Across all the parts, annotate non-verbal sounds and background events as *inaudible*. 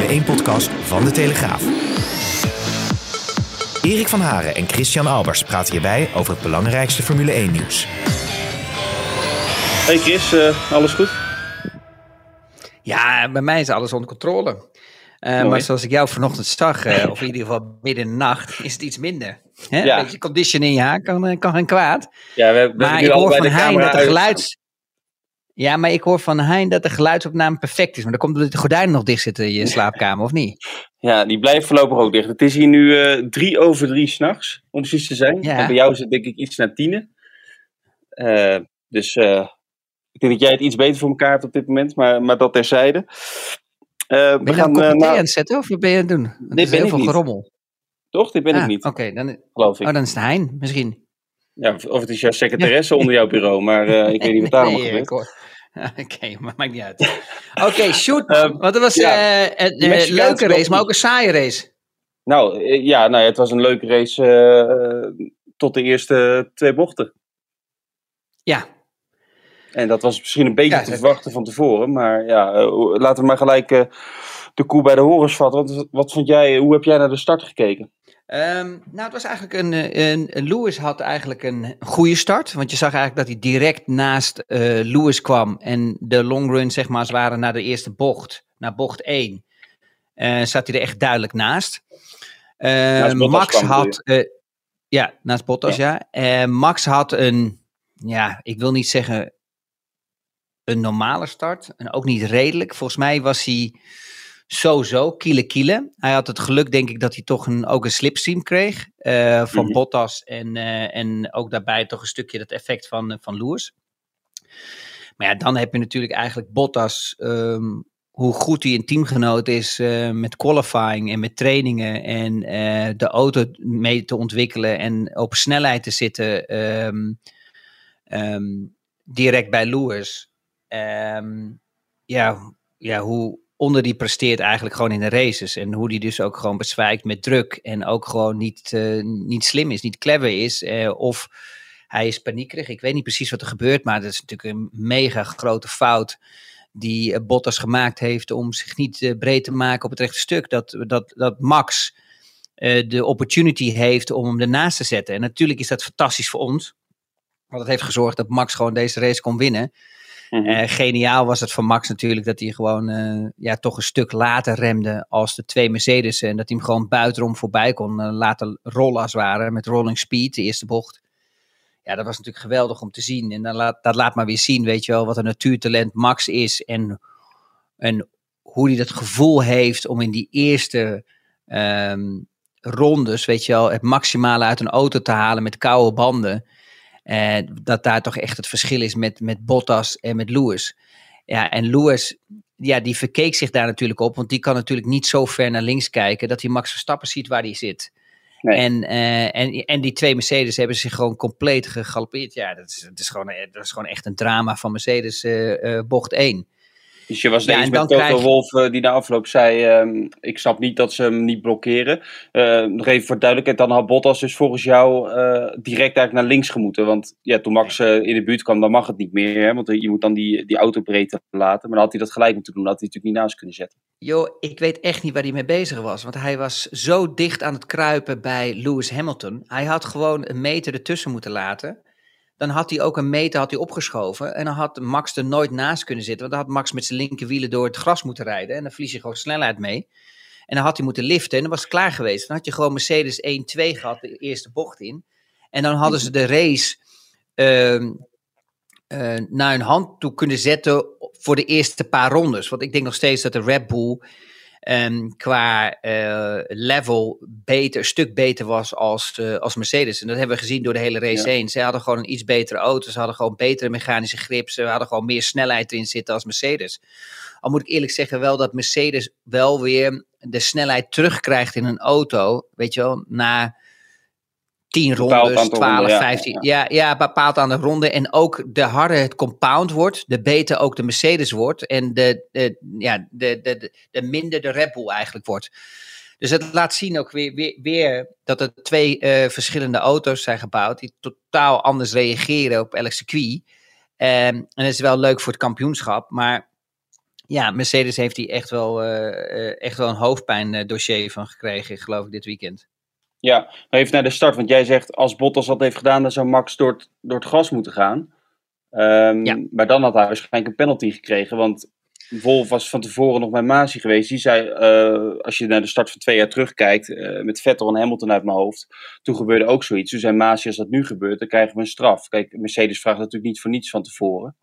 Formule 1-podcast van De Telegraaf. Erik van Haren en Christian Albers praten hierbij over het belangrijkste Formule 1-nieuws. Hey Chris, uh, alles goed? Ja, bij mij is alles onder controle. Uh, maar zoals ik jou vanochtend zag, uh, *laughs* of in ieder geval midden in de nacht, is het iets minder. Hè? Ja. Een beetje condition in je haar kan, kan geen kwaad. Ja, we, we maar ik hoor van Hein dat de geluids... Ja, maar ik hoor van Hein dat de geluidsopname perfect is. Maar dan komt omdat de gordijnen nog dicht zitten in je slaapkamer, of niet? Ja, die blijven voorlopig ook dicht. Het is hier nu uh, drie over drie s'nachts, om precies te zijn. Ja. En bij jou is het denk ik iets na tienen. Uh, dus uh, ik denk dat jij het iets beter voor elkaar hebt op dit moment, maar, maar dat terzijde. Ben je gaan, nou aan het zetten of wat ben je aan het doen? dit is ben heel ik veel niet. gerommel. Toch? Dit ben ah, ik niet. Oké, dan, geloof ik. Oh, dan is het Hein misschien. Ja, of het is jouw secretaresse ja. onder jouw bureau, maar ik weet niet wat daar allemaal *laughs* nee, gebeurt. *laughs* Oké, okay, maar maakt niet uit. *laughs* Oké, okay, shoot. Uh, Want het was ja, uh, een uh, leuke race, maar ook een saaie race. Nou, ja, nou, het was een leuke race tot de eerste twee bochten. Ja. En dat was misschien een beetje ja, te verwachten van tevoren, maar ja, laten we maar gelijk de koe bij de horens vatten. Wat, wat vond jij, hoe heb jij naar de start gekeken? Um, nou, het was eigenlijk een, een, een, Lewis had eigenlijk een goede start. Want je zag eigenlijk dat hij direct naast uh, Lewis kwam. En de long run, zeg maar, waren naar de eerste bocht, naar bocht 1. Uh, zat hij er echt duidelijk naast. Uh, naast Max kwam, had. ja, naast Bottas, ja. ja. Max had een, ja, ik wil niet zeggen een normale start. En ook niet redelijk. Volgens mij was hij sowieso kiele kiele. Hij had het geluk, denk ik, dat hij toch een, ook een slipstream kreeg uh, van mm-hmm. Bottas. En, uh, en ook daarbij toch een stukje dat effect van, van Lewis. Maar ja, dan heb je natuurlijk eigenlijk Bottas, um, hoe goed hij een teamgenoot is met qualifying en met trainingen. En de auto mee te ontwikkelen en op snelheid te zitten. Um, um, direct bij Lewis. ja, ja, hoe, onder die presteert eigenlijk gewoon in de races. En hoe die dus ook gewoon bezwijkt met druk. En ook gewoon niet, uh, niet slim is, niet clever is. Uh, of hij is paniekerig. Ik weet niet precies wat er gebeurt. Maar dat is natuurlijk een mega grote fout. Die uh, Bottas gemaakt heeft om zich niet breed te maken op het rechte stuk. Dat, dat, dat Max de opportunity heeft om hem ernaast te zetten. En natuurlijk is dat fantastisch voor ons. Want het heeft gezorgd dat Max gewoon deze race kon winnen. -hmm. uh, geniaal was het van Max natuurlijk dat hij gewoon uh, ja, toch een stuk later remde als de twee Mercedes. En dat hij hem gewoon buitenom voorbij kon uh, laten rollen als het ware met rolling speed, de eerste bocht. Ja, dat was natuurlijk geweldig om te zien. En dat laat maar weer zien, weet je wel, wat een natuurtalent Max is. En, en hoe hij dat gevoel heeft om in die eerste um, rondes, weet je wel, het maximale uit een auto te halen met koude banden. Uh, dat daar toch echt het verschil is met, met Bottas en met Lewis. Ja, en Lewis, ja, die verkeek zich daar natuurlijk op. Want die kan natuurlijk niet zo ver naar links kijken dat hij Max Verstappen ziet waar hij zit. Nee. En, uh, en, en die twee Mercedes hebben zich gewoon compleet gegalopeerd. Ja, dat is, dat is, gewoon, dat is gewoon echt een drama van Mercedes uh, bocht 1. Dus je was ja, eens met Toto krijg... Wolf uh, die na afloop zei, uh, ik snap niet dat ze hem niet blokkeren. Uh, nog even voor duidelijkheid, dan had Bottas dus volgens jou direct eigenlijk naar links gemoeten. Want ja, toen Max in de buurt kwam, dan mag het niet meer. Hè? Want je moet dan die, die auto breed laten. Maar dan had hij dat gelijk moeten doen, dan had hij natuurlijk niet naast kunnen zetten. Joh, ik weet echt niet waar hij mee bezig was. Want hij was zo dicht aan het kruipen bij Lewis Hamilton. Hij had gewoon een meter ertussen moeten laten dan had hij ook een meter had hij opgeschoven. En dan had Max er nooit naast kunnen zitten. Want dan had Max met zijn linkerwielen door het gras moeten rijden. En dan verlies je gewoon snelheid mee. En dan had hij moeten liften en dan was het klaar geweest. Dan had je gewoon Mercedes 1-2 gehad, de eerste bocht in. En dan hadden ze de race uh, uh, naar hun hand toe kunnen zetten voor de eerste paar rondes. Want ik denk nog steeds dat de Red Bull um, qua uh, level beter, een stuk beter was als, uh, als Mercedes. En dat hebben we gezien door de hele race ja. heen. Ze hadden gewoon een iets betere auto, ze hadden gewoon betere mechanische grip, ze hadden gewoon meer snelheid erin zitten als Mercedes. Al moet ik eerlijk zeggen wel dat Mercedes wel weer de snelheid terugkrijgt in een auto, weet je wel, na 10 rondes, 12, ronde, 15. Ja, ja. ja, bepaald aan de ronde. En ook de harder het compound wordt, de beter ook de Mercedes wordt. En de, de, ja, de, de, de, de minder de Red Bull eigenlijk wordt. Dus het laat zien ook weer, weer, weer dat er twee uh, verschillende auto's zijn gebouwd die totaal anders reageren op elk circuit. Um, en dat is wel leuk voor het kampioenschap, maar ja, Mercedes heeft hier echt wel, uh, echt wel een hoofdpijn dossier van gekregen, geloof ik, dit weekend. Ja, even naar de start. Want jij zegt, als Bottas dat heeft gedaan, dan zou Max door het, door het gras moeten gaan. Um, ja. Maar dan had hij waarschijnlijk een penalty gekregen. Want Wolf was van tevoren nog bij Masi geweest. Die zei, uh, als je naar de start van twee jaar terugkijkt, uh, met Vettel en Hamilton uit mijn hoofd, toen gebeurde ook zoiets. Toen zei Masi, als dat nu gebeurt, dan krijgen we een straf. Kijk, Mercedes vraagt natuurlijk niet voor niets van tevoren.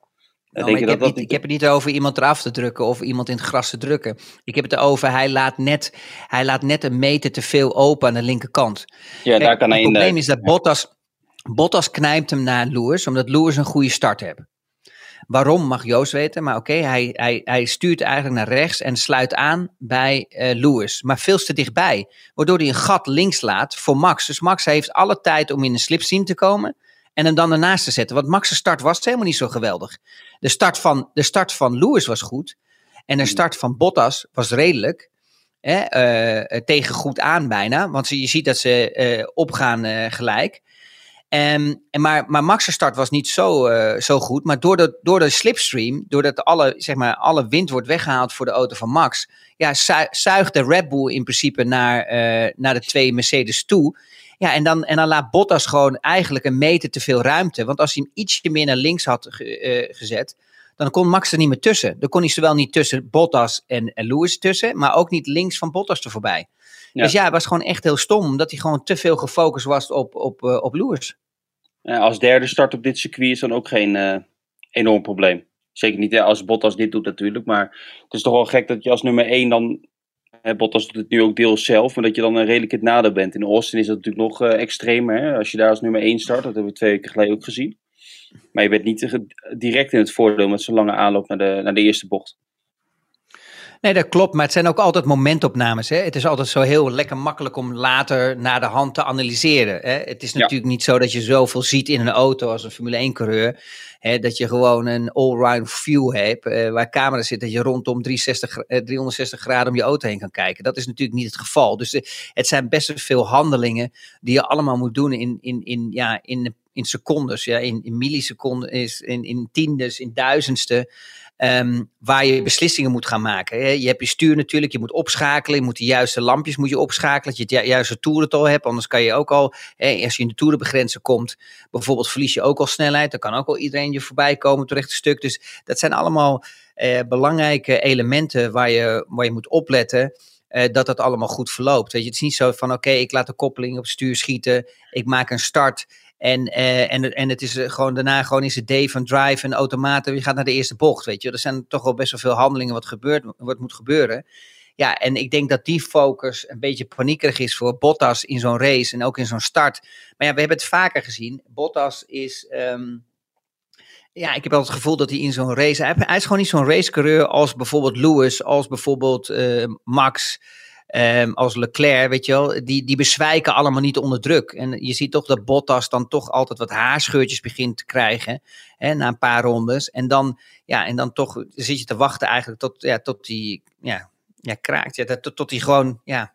Nou, ik, heb dat niet, ik heb het niet over iemand eraf te drukken of iemand in het gras te drukken. Ik heb het erover, hij laat net, hij laat net een meter te veel open aan de linkerkant. Ja, daar kan hij het probleem is dat Bottas, Bottas knijpt hem naar Lewis, omdat Lewis een goede start heeft. Waarom mag Joost weten, maar oké, hij, hij, hij stuurt eigenlijk naar rechts en sluit aan bij uh, Lewis, maar veel te dichtbij. Waardoor hij een gat links laat voor Max. Dus Max heeft alle tijd om in een slipstream te komen en hem dan ernaast te zetten. Want Max' start was helemaal niet zo geweldig. De start van, de start van Lewis was goed en de start van Bottas was redelijk. Hè, uh, tegen goed aan bijna, want je ziet dat ze uh, opgaan gelijk. Um, en maar, maar Max' start was niet zo, uh, zo goed. Maar door de, door de slipstream, doordat alle, zeg maar, alle wind wordt weggehaald voor de auto van Max, ja, zuigt de Red Bull in principe naar, uh, naar de twee Mercedes toe. Ja, en dan, en dan laat Bottas gewoon eigenlijk een meter te veel ruimte. Want als hij hem ietsje meer naar links had uh, gezet, dan kon Max er niet meer tussen. Dan kon hij zowel niet tussen Bottas en, en Lewis tussen, maar ook niet links van Bottas er voorbij. Dus ja, het was gewoon echt heel stom, omdat hij gewoon te veel gefocust was op, op, op Lewis. Als derde start op dit circuit is dan ook geen uh, enorm probleem. Zeker niet als Bottas dit doet natuurlijk, maar het is toch wel gek dat je als nummer 1 dan... Hè, Bottas doet het nu ook deels zelf, maar dat je dan een redelijk het nadeel bent. In Austin is dat natuurlijk nog uh, extremer, hè? als je daar als nummer 1 start. Dat hebben we twee weken geleden ook gezien. Maar je bent niet direct in het voordeel met zo'n lange aanloop naar de, naar de eerste bocht. Nee, dat klopt. Maar het zijn ook altijd momentopnames. Hè? Het is altijd zo heel lekker makkelijk om later naar de hand te analyseren. Hè? Het is natuurlijk niet zo dat je zoveel ziet in een auto als een Formule 1-coureur. Dat je gewoon een all-round view hebt. Uh, waar camera zit dat je rondom 360, uh, 360 graden om je auto heen kan kijken. Dat is natuurlijk niet het geval. Dus uh, het zijn best veel handelingen die je allemaal moet doen in, in, in, ja, in, in secondes. Ja, in, in milliseconden, in, in tiendes, in duizendste. Um, waar je beslissingen moet gaan maken. Je hebt je stuur natuurlijk, je moet opschakelen, je moet de juiste lampjes moet je opschakelen, dat je het juiste toerental hebt, anders kan je ook al, als je in de toerenbegrenzer komt, bijvoorbeeld verlies je ook al snelheid, dan kan ook al iedereen je voorbij komen rechte stuk. Dus dat zijn allemaal eh, belangrijke elementen waar je, waar je moet opletten. Uh, dat dat allemaal goed verloopt. Weet je, het is niet zo van oké, ik laat de koppeling op het stuur schieten, ik maak een start en, uh, en, en het is eh, gewoon daarna gewoon is het day van drive en automaten. Je gaat naar de eerste bocht, weet je. Er zijn toch wel best wel veel handelingen wat, gebeurt, wat moet gebeuren. Ja, en ik denk dat die focus een beetje paniekerig is voor Bottas in zo'n race en ook in zo'n start. Maar ja, we hebben het vaker gezien. Bottas is... Um, ja, ik heb wel het gevoel dat hij in zo'n race... Hij, is gewoon niet zo'n racecoureur als bijvoorbeeld Lewis, als bijvoorbeeld uh, Max... Um, als Leclerc, weet je wel, die, die bezwijken allemaal niet onder druk. En je ziet toch dat Bottas dan toch altijd wat haarscheurtjes begint te krijgen hè, na een paar rondes. En dan, ja, en dan toch zit je te wachten eigenlijk tot, ja, tot die ja, ja, kraakt. Ja, tot, tot die gewoon, ja,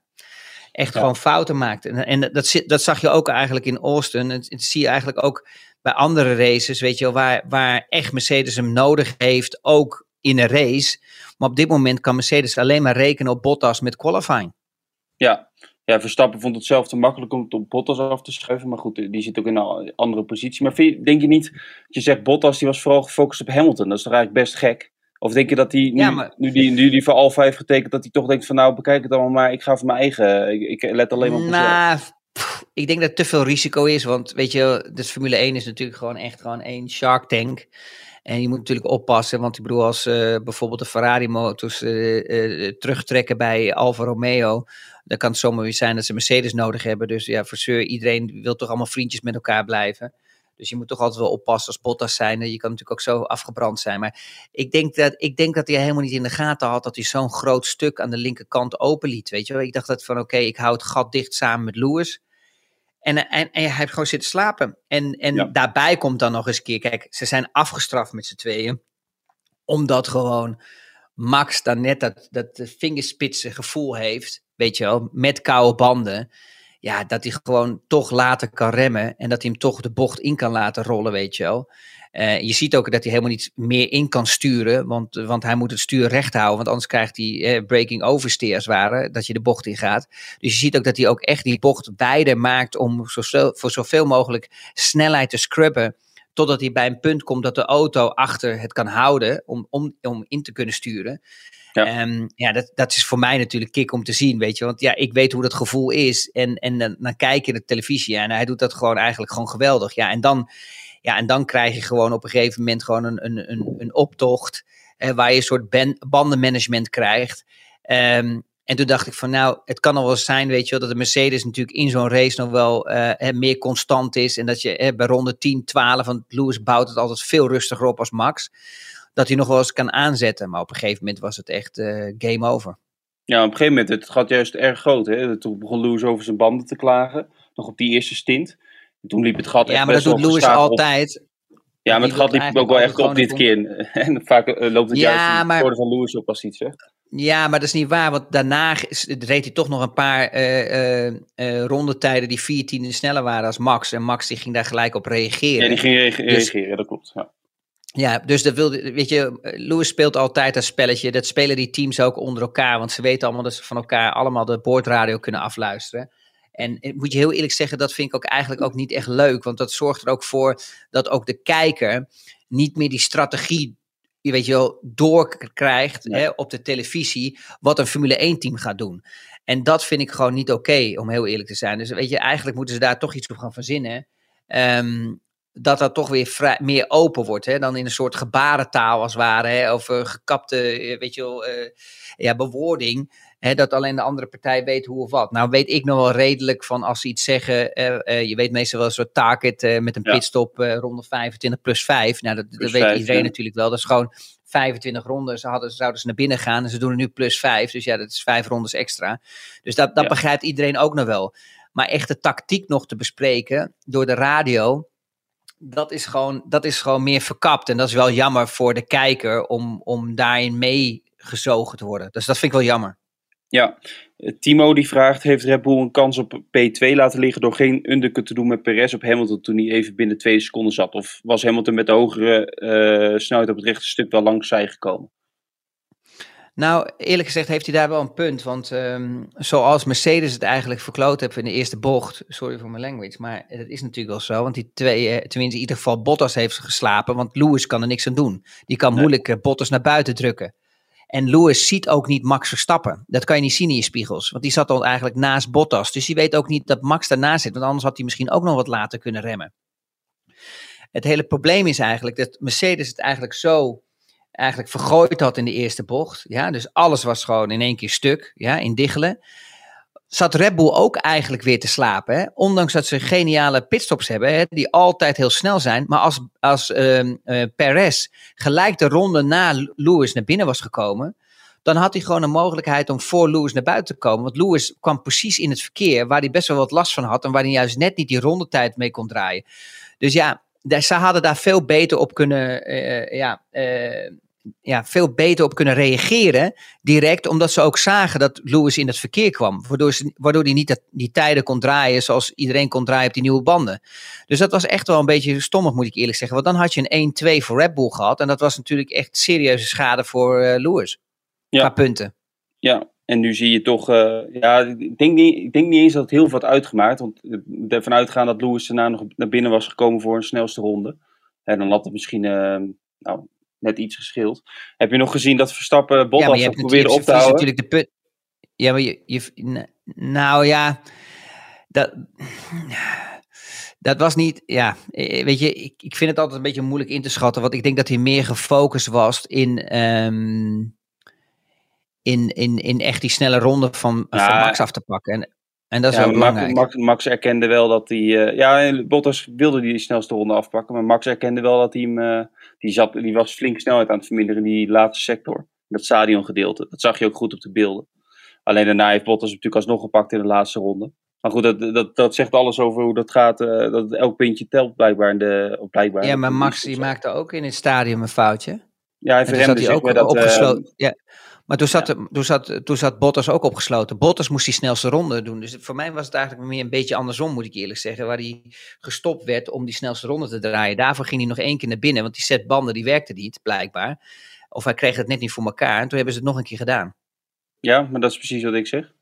echt gewoon fouten maakt. En, en dat, dat zag je ook eigenlijk in Austin. Dat zie je eigenlijk ook bij andere races, weet je wel, waar, waar echt Mercedes hem nodig heeft, ook in een race. Maar op dit moment kan Mercedes alleen maar rekenen op Bottas met qualifying. Ja, ja, Verstappen vond het zelf te makkelijk om het op Bottas af te schuiven. Maar goed, die zit ook in een andere positie. Maar je, denk je niet, dat je zegt Bottas die was vooral gefocust op Hamilton. Dat is toch eigenlijk best gek? Of denk je dat hij, nu, ja, maar... nu, die, nu die voor Alfa heeft getekend, dat hij toch denkt van nou, bekijk het allemaal maar. Ik ga voor mijn eigen, ik, ik let alleen maar op mezelf. Nou, ik denk dat het te veel risico is. Want weet je, de Formule 1 is natuurlijk gewoon echt gewoon één Shark Tank. En je moet natuurlijk oppassen, want ik bedoel, als uh, bijvoorbeeld de Ferrari-motors uh, uh, terugtrekken bij Alfa Romeo, dan kan het zomaar weer zijn dat ze Mercedes nodig hebben. Dus ja, voor iedereen wil toch allemaal vriendjes met elkaar blijven. Dus je moet toch altijd wel oppassen als Bottas zijn. Je kan natuurlijk ook zo afgebrand zijn. Maar ik denk dat, ik denk dat hij helemaal niet in de gaten had dat hij zo'n groot stuk aan de linkerkant open liet. Weet je wel? Ik dacht dat van oké, ik hou het gat dicht samen met Lewis. En, en, en hij heeft gewoon zitten slapen. En, en daarbij komt dan nog eens een keer, kijk, ze zijn afgestraft met z'n tweeën. Omdat gewoon Max dan net dat, dat vingerspitse gevoel heeft, weet je wel, met koude banden. Ja, dat hij gewoon toch later kan remmen en dat hij hem toch de bocht in kan laten rollen, weet je wel. Uh, je ziet ook dat hij helemaal niet meer in kan sturen, want, want hij moet het stuur recht houden, want anders krijgt hij eh, breaking oversteer als ware, dat je de bocht in gaat. Dus je ziet ook dat hij ook echt die bocht wijder maakt om zo, voor zoveel mogelijk snelheid te scrubben, totdat hij bij een punt komt dat de auto achter het kan houden om, om, om in te kunnen sturen. Ja, um, ja dat, dat is voor mij natuurlijk kick om te zien, weet je. Want ja, ik weet hoe dat gevoel is. En, en dan, dan kijk je naar de televisie en hij doet dat gewoon eigenlijk gewoon geweldig. Ja, en dan, ja, en dan krijg je gewoon op een gegeven moment gewoon een, een, een, een optocht. Eh, waar je een soort bandenmanagement krijgt. Um, en toen dacht ik van nou, het kan al wel zijn, weet je wel, dat de Mercedes natuurlijk in zo'n race nog wel uh, meer constant is. En dat je bij ronde 10, 12, want Lewis bouwt het altijd veel rustiger op als Max dat hij nog wel eens kan aanzetten. Maar op een gegeven moment was het echt game over. Ja, op een gegeven moment, het gaat juist erg groot. Hè? Toen begon Lewis over zijn banden te klagen. Nog op die eerste stint. En toen liep het gat Ja, maar dat doet Lewis altijd. Ja, maar het gat liep ook wel echt op dit keer. *laughs* En vaak uh, loopt het ja, juist maar... de van Lewis op als iets zegt. Ja, maar dat is niet waar, want daarna reed hij toch nog een paar uh, uh, rondetijden die vier tienden sneller waren als Max. En Max die ging daar gelijk op reageren. Ja, die ging dus reageren, dat klopt. Ja. Ja, dus dat wilde, weet je, Lewis speelt altijd dat spelletje. Dat spelen die teams ook onder elkaar, want ze weten allemaal dat ze van elkaar allemaal de boordradio kunnen afluisteren. En moet je heel eerlijk zeggen, dat vind ik ook eigenlijk ook niet echt leuk, want dat zorgt er ook voor dat ook de kijker niet meer die strategie, je weet je wel, doorkrijgt hè, op de televisie wat een Formule 1 team gaat doen. En dat vind ik gewoon niet oké, om heel eerlijk te zijn. Dus weet je, eigenlijk moeten ze daar toch iets op gaan verzinnen. Um, dat dat toch weer vrij, meer open wordt. Hè, dan in een soort gebarentaal als het ware. Hè, of gekapte, eh, weet je wel, uh, ja, bewoording. Hè, dat alleen de andere partij weet hoe of wat. Nou weet ik nog wel redelijk van als ze iets zeggen. Uh, je weet meestal wel een soort target met een pitstop ronde 25 plus 5. Nou, dat, dat weet iedereen natuurlijk wel. Dat is gewoon 25 ronden. Ze hadden, zouden ze naar binnen gaan en ze doen er nu plus 5. Dus ja, dat is vijf rondes extra. Dus dat, dat begrijpt iedereen ook nog wel. Maar echt de tactiek nog te bespreken door de radio dat is, gewoon, dat is gewoon meer verkapt. En dat is wel jammer voor de kijker om, om daarin meegezogen te worden. Dus dat vind ik wel jammer. Ja, Timo die vraagt, heeft Red Bull een kans op P2 laten liggen door geen undercut te doen met Perez op Hamilton toen hij even binnen twee seconden zat? Of was Hamilton met de hogere uh, snelheid op het rechte stuk wel langs zij gekomen? Nou, eerlijk gezegd heeft hij daar wel een punt. Want um, zoals Mercedes het eigenlijk verkloot heeft in de eerste bocht. Sorry voor mijn language, maar dat is natuurlijk wel zo. Want die twee, eh, tenminste in ieder geval Bottas heeft geslapen. Want Lewis kan er niks aan doen. Die kan moeilijk Bottas naar buiten drukken. En Lewis ziet ook niet Max Verstappen. Dat kan je niet zien in je spiegels. Want die zat al eigenlijk naast Bottas. Dus die weet ook niet dat Max daarnaast zit. Want anders had hij misschien ook nog wat later kunnen remmen. Het hele probleem is eigenlijk dat Mercedes het eigenlijk zo eigenlijk vergooid had in de eerste bocht. Ja, dus alles was gewoon in één keer stuk, ja, in diggelen. Zat Red Bull ook eigenlijk weer te slapen. Hè? Ondanks dat ze geniale pitstops hebben, hè, die altijd heel snel zijn. Maar als, als uh, Perez gelijk de ronde na Lewis naar binnen was gekomen, dan had hij gewoon een mogelijkheid om voor Lewis naar buiten te komen. Want Lewis kwam precies in het verkeer waar hij best wel wat last van had en waar hij juist net niet die rondetijd mee kon draaien. Dus ja, ze hadden daar veel beter op kunnen, uh, ja, uh, ja, veel beter op kunnen reageren direct, omdat ze ook zagen dat Lewis in het verkeer kwam. Waardoor, ze, waardoor hij niet dat, die tijden kon draaien zoals iedereen kon draaien op die nieuwe banden. Dus dat was echt wel een beetje stommig, moet ik eerlijk zeggen. Want dan had je een 1-2 voor Red Bull gehad. En dat was natuurlijk echt serieuze schade voor uh, Lewis. Ja. Qua punten. Ja, en nu zie je toch, uh, ja, ik denk, niet, ik denk niet eens dat het heel veel had uitgemaakt. Want ervan uitgaan dat Lewis daarna nog naar binnen was gekomen voor een snelste ronde. En dan had het misschien, uh, nou, net iets gescheeld. Heb je nog gezien dat Verstappen Bottas ja, probeerde op te houden? natuurlijk de put. Ja, maar je, je, nou ja, dat, dat was niet, ja, eh, weet je, ik, ik vind het altijd een beetje moeilijk in te schatten, want ik denk dat hij meer gefocust was in, um, in, in, in echt die snelle ronde van, van Max af te pakken. En, en dat is ja, wel belangrijk. Max, Max, erkende wel dat hij, uh, ja, Bottas wilde die snelste ronde afpakken, maar Max erkende wel dat hij hem... Uh, die, zat, die was flink snelheid aan het verminderen in die laatste sector. Dat stadiongedeelte. Dat zag je ook goed op de beelden. Alleen daarna heeft Bottas natuurlijk alsnog gepakt in de laatste ronde. Maar goed, dat, dat, dat zegt alles over hoe dat gaat. Uh, dat elk puntje telt blijkbaar. In de, blijkbaar ja, maar Max die maakte ook in het stadion een foutje. Ja, hij verremde zich ook dat... Opgesloten, ja. Maar toen zat, toen, zat, toen zat Bottas ook opgesloten. Bottas moest die snelste ronde doen. Dus voor mij was het eigenlijk meer een beetje andersom, moet ik eerlijk zeggen. Waar hij gestopt werd om die snelste ronde te draaien. Daarvoor ging hij nog één keer naar binnen, want die set banden die werkte niet, blijkbaar. Of hij kreeg het net niet voor elkaar. En toen hebben ze het nog een keer gedaan. Ja, maar dat is precies wat ik zeg.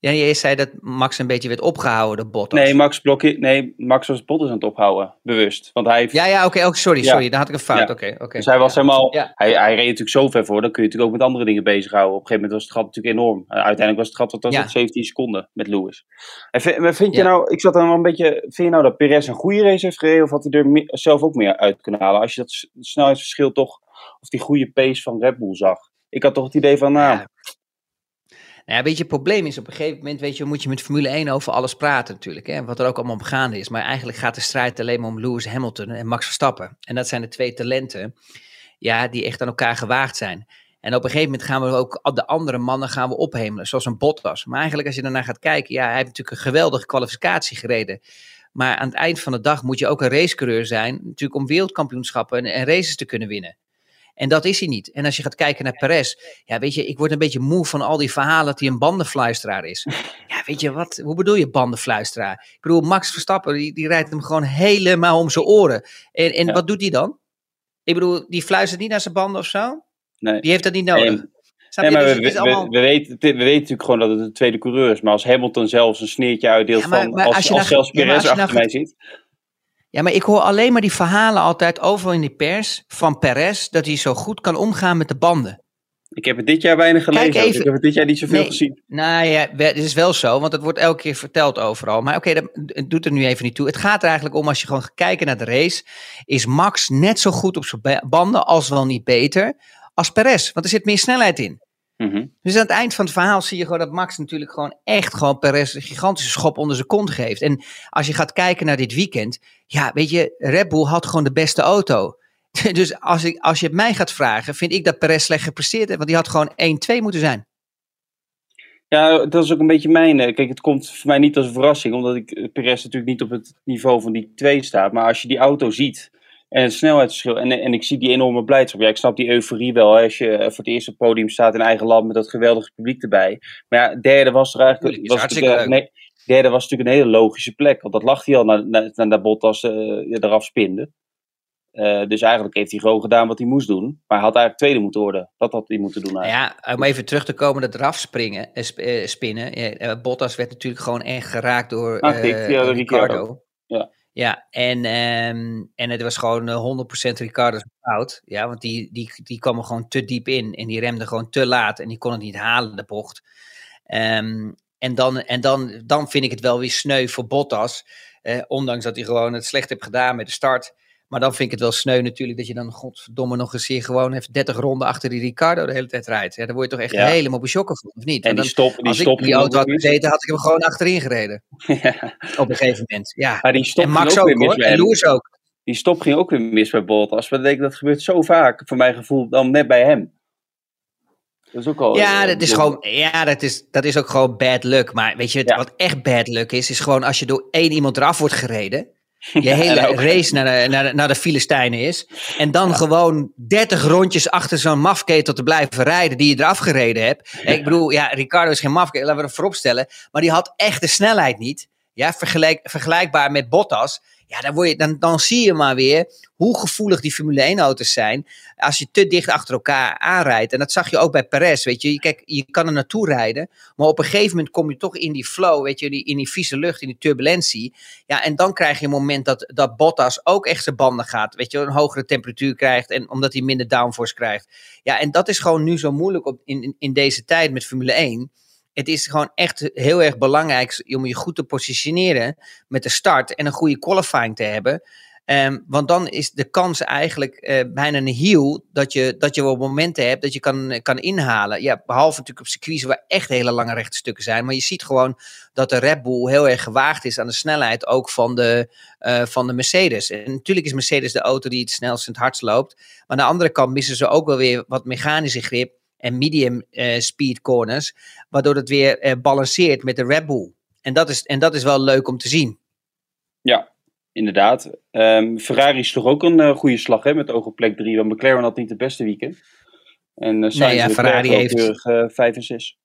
Ja, je zei dat Max een beetje werd opgehouden, de Bottas. Nee, Max, blokje, nee, Max was Bottas aan het ophouden, bewust. Want hij heeft... Ja, ja, oké, sorry, sorry, daar had ik een fout. Oké, oké. Dus hij was helemaal, hij, hij reed natuurlijk zo ver voor, dan kun je natuurlijk ook met andere dingen bezighouden. Op een gegeven moment was het gat natuurlijk enorm. Uh, uiteindelijk was het gat wat was 17 seconden met Lewis. En vind, vind je nou, ik zat dan wel een beetje, vind je nou dat Perez een goede race heeft gereden of had hij er zelf ook meer uit kunnen halen? Als je dat snelheidsverschil toch, of die goede pace van Red Bull zag. Ik had toch het idee van, nou ja, weet je, het probleem is op een gegeven moment, weet je, moet je met Formule 1 over alles praten natuurlijk. Hè, wat er ook allemaal gaande is. Maar eigenlijk gaat de strijd alleen maar om Lewis Hamilton en Max Verstappen. En dat zijn de twee talenten, ja, die echt aan elkaar gewaagd zijn. En op een gegeven moment gaan we ook de andere mannen gaan we ophemelen, zoals een Bottas. Maar eigenlijk als je daarna gaat kijken, ja, hij heeft natuurlijk een geweldige kwalificatie gereden. Maar aan het eind van de dag moet je ook een racecoureur zijn, natuurlijk om wereldkampioenschappen en, en races te kunnen winnen. En dat is hij niet. En als je gaat kijken naar Perez, ja, weet je, ik word een beetje moe van al die verhalen dat hij een bandenfluisteraar is. Ja, weet je, wat, hoe bedoel je bandenfluisteraar? Ik bedoel, Max Verstappen, die, die rijdt hem gewoon helemaal om zijn oren. En, en wat doet hij dan? Ik bedoel, die fluistert niet naar zijn banden of zo? Nee. Die heeft dat niet nodig. Nee. maar dus we, we, we, weten, we weten natuurlijk gewoon dat het een tweede coureur is. Maar als Hamilton zelfs een sneertje uitdeelt van als, als, als, zelfs Perez achter mij zit. Ja, maar ik hoor alleen maar die verhalen altijd overal in de pers van Perez dat hij zo goed kan omgaan met de banden. Ik heb het dit jaar weinig gelezen. Even, ik heb het dit jaar niet zoveel nee, gezien. Nou ja, het is wel zo, want het wordt elke keer verteld overal. Maar oké, dat doet er nu even niet toe. Het gaat er eigenlijk om, als je gewoon gaat kijken naar de race, is Max net zo goed op zijn banden, als wel niet beter, als Perez. Want er zit meer snelheid in. Mhm. Dus aan het eind van het verhaal zie je gewoon dat Max natuurlijk gewoon echt gewoon Perez een gigantische schop onder zijn kont geeft. En als je gaat kijken naar dit weekend, ja, weet je, Red Bull had gewoon de beste auto. *laughs* Dus als, ik, als je het mij gaat vragen, vind ik dat Perez slecht gepresteerd heeft, want die had gewoon 1-2 moeten zijn. Ja, dat is ook een beetje mijn. Eh, kijk, het komt voor mij niet als een verrassing, omdat ik eh, Perez natuurlijk niet op het niveau van die twee staat. Maar als je die auto ziet, en het snelheidsverschil. En, en ik zie die enorme blijdschap. Ja, ik snap die euforie wel. Hè, als je voor het eerste podium staat in eigen land met dat geweldige publiek erbij. Maar ja, derde was er eigenlijk. Was natuurlijk, nee, derde was natuurlijk een hele logische plek. Want dat lag hij al naar, naar, naar Bottas uh, eraf spinde. Uh, dus eigenlijk heeft hij gewoon gedaan wat hij moest doen. Maar hij had eigenlijk tweede moeten worden. Dat had hij moeten doen eigenlijk. Ja, om even terug te komen, dat eraf springen, uh, spinnen. Bottas werd natuurlijk gewoon echt geraakt door ah, Ricardo. Ricardo. Ja. Ja, en, um, en het was gewoon 100% Ricardo's fout. Ja, want die, die, die kwam er gewoon te diep in. En die remde gewoon te laat. En die kon het niet halen, de bocht. Um, en dan, en dan, dan vind ik het wel weer sneu voor Bottas. Eh, ondanks dat hij gewoon het slecht heeft gedaan met de start. Maar dan vind ik het wel sneu natuurlijk dat je dan godverdomme nog eens hier gewoon even 30 ronden achter die Ricardo de hele tijd rijdt. Ja, daar word je toch echt helemaal beschokken van, of niet? En, die stop, die als stop ik die auto had gezeten, had ik hem gewoon achterin gereden. *laughs* Ja. Op een gegeven moment, ja. Maar die stop en Max ook, ook hoor, en Lewis ook. Die stop ging ook weer mis bij Bottas. Maar dat, dat gebeurt zo vaak, voor mijn gevoel, dan net bij hem. Dat is ook al, ja, dat is gewoon, ja dat, is, dat is ook gewoon bad luck. Maar weet je, wat echt bad luck is, is gewoon als je door één iemand eraf wordt gereden *laughs* je hele race naar de, naar, de, naar de Filistijnen is. En dan gewoon 30 rondjes achter zo'n mafketel te blijven rijden die je eraf gereden hebt. Ik bedoel, ja, Ricardo is geen mafketel, laten we dat vooropstellen. Maar die had echt de snelheid niet. Ja, vergelijk, vergelijkbaar met Bottas. Ja, dan, word je, dan, dan zie je maar weer hoe gevoelig die Formule 1-auto's zijn. Als je te dicht achter elkaar aanrijdt. En dat zag je ook bij Perez. Weet je, kijk, je kan er naartoe rijden. Maar op een gegeven moment kom je toch in die flow. Weet je, in die vieze lucht, in die turbulentie. Ja, en dan krijg je een moment dat, dat Bottas ook echt zijn banden gaat. Weet je, een hogere temperatuur krijgt. En omdat hij minder downforce krijgt. Ja, en dat is gewoon nu zo moeilijk op, in, in deze tijd met Formule 1 het is gewoon echt heel erg belangrijk om je goed te positioneren met de start en een goede qualifying te hebben. Ehm, want dan is de kans eigenlijk uh, bijna een heel dat je, dat je wel momenten hebt dat je kan, kan inhalen. Ja, behalve natuurlijk op circuits waar echt hele lange rechte stukken zijn. Maar je ziet gewoon dat de Red Bull heel erg gewaagd is aan de snelheid ook van de, uh, van de Mercedes. En natuurlijk is Mercedes de auto die het snelst en het hardst loopt. Maar aan de andere kant missen ze ook wel weer wat mechanische grip en medium uh, speed corners. Waardoor het weer uh, balanceert met de Red Bull. En dat, is, en dat is wel leuk om te zien. Ja, inderdaad. Um, Ferrari is toch ook een uh, goede slag hè, met oog op plek 3. Want McLaren had niet het beste weekend. En uh, nee, ja, Ferrari heeft... 5 en 6.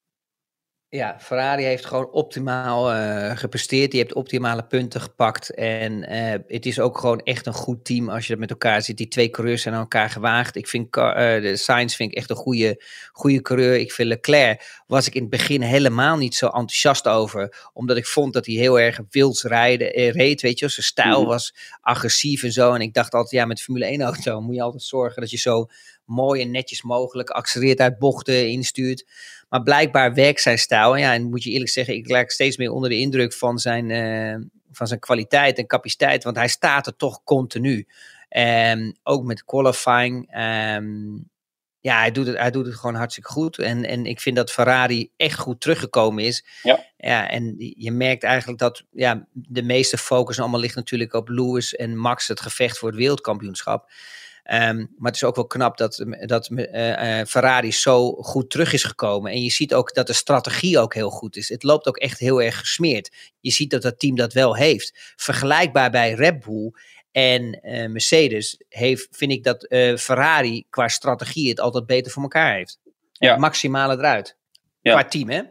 Ja, Ferrari heeft gewoon optimaal uh, gepresteerd. Die heeft optimale punten gepakt. En uh, het is ook gewoon echt een goed team als je dat met elkaar ziet. Die twee coureurs zijn aan elkaar gewaagd. Ik vind uh, de Sainz vind ik echt een goede, goede coureur. Ik vind Leclerc was ik in het begin helemaal niet zo enthousiast over. Omdat ik vond dat hij heel erg wild rijden, reed. Weet je, zijn stijl mhm. was agressief en zo. En ik dacht altijd, ja, met Formule 1 auto moet je altijd zorgen dat je zo mooi en netjes mogelijk accelereert uit bochten instuurt. Maar blijkbaar werkt zijn stijl. En ja, en moet je eerlijk zeggen, ik lijk steeds meer onder de indruk van zijn, uh, van zijn kwaliteit en capaciteit. Want hij staat er toch continu. En ook met qualifying. Um, ja, hij doet, het, hij doet het gewoon hartstikke goed. En, en ik vind dat Ferrari echt goed teruggekomen is. Ja. Ja, en je merkt eigenlijk dat ja, de meeste focus allemaal ligt natuurlijk op Lewis en Max, het gevecht voor het wereldkampioenschap. Um, maar het is ook wel knap dat, dat uh, Ferrari zo goed terug is gekomen. En je ziet ook dat de strategie ook heel goed is. Het loopt ook echt heel erg gesmeerd. Je ziet dat dat team dat wel heeft. Vergelijkbaar bij Red Bull en uh, Mercedes heeft, vind ik dat uh, Ferrari qua strategie het altijd beter voor elkaar heeft. Ja. Het maximale eruit. Ja. Qua team, hè?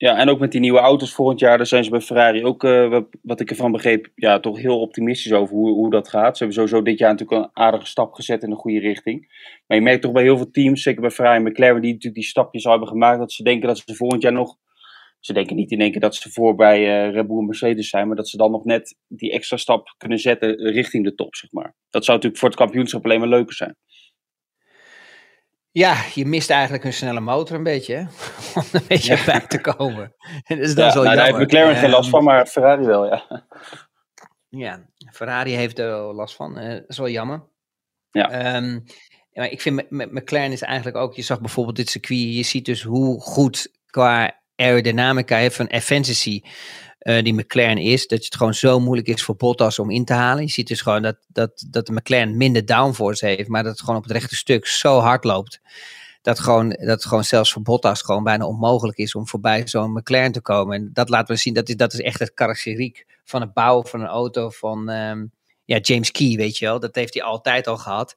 Ja, en ook met die nieuwe auto's volgend jaar, daar zijn ze bij Ferrari ook, uh, wat ik ervan begreep, ja, toch heel optimistisch over hoe, hoe dat gaat. Ze hebben sowieso dit jaar natuurlijk een aardige stap gezet in de goede richting. Maar je merkt toch bij heel veel teams, zeker bij Ferrari en McLaren, die natuurlijk die stapjes al hebben gemaakt, dat ze denken dat ze volgend jaar nog, ze denken niet in één keer dat ze voor bij uh, Red Bull en Mercedes zijn, maar dat ze dan nog net die extra stap kunnen zetten richting de top, zeg maar. Dat zou natuurlijk voor het kampioenschap alleen maar leuker zijn. Ja, je mist eigenlijk een snelle motor een beetje, hè? *laughs* om een beetje ja. bij te komen. dus *laughs* dat is wel nou, daar heeft McLaren geen last van, maar Ferrari wel, ja. Ja, Ferrari heeft er last van. Uh, dat is wel jammer. Ja. Um, maar ik vind met McLaren is eigenlijk ook, je zag bijvoorbeeld dit circuit, je ziet dus hoe goed qua aerodynamica van efficiency uh, die McLaren is. Dat het gewoon zo moeilijk is voor Bottas om in te halen. Je ziet dus gewoon dat, dat, dat de McLaren minder downforce heeft, maar dat het gewoon op het rechte stuk zo hard loopt. Dat, gewoon, dat gewoon zelfs voor Bottas gewoon bijna onmogelijk is om voorbij zo'n McLaren te komen. En dat laten we zien, dat is, dat is echt het karakteriek van het bouwen van een auto van um, ja, James Key, weet je wel. Dat heeft hij altijd al gehad.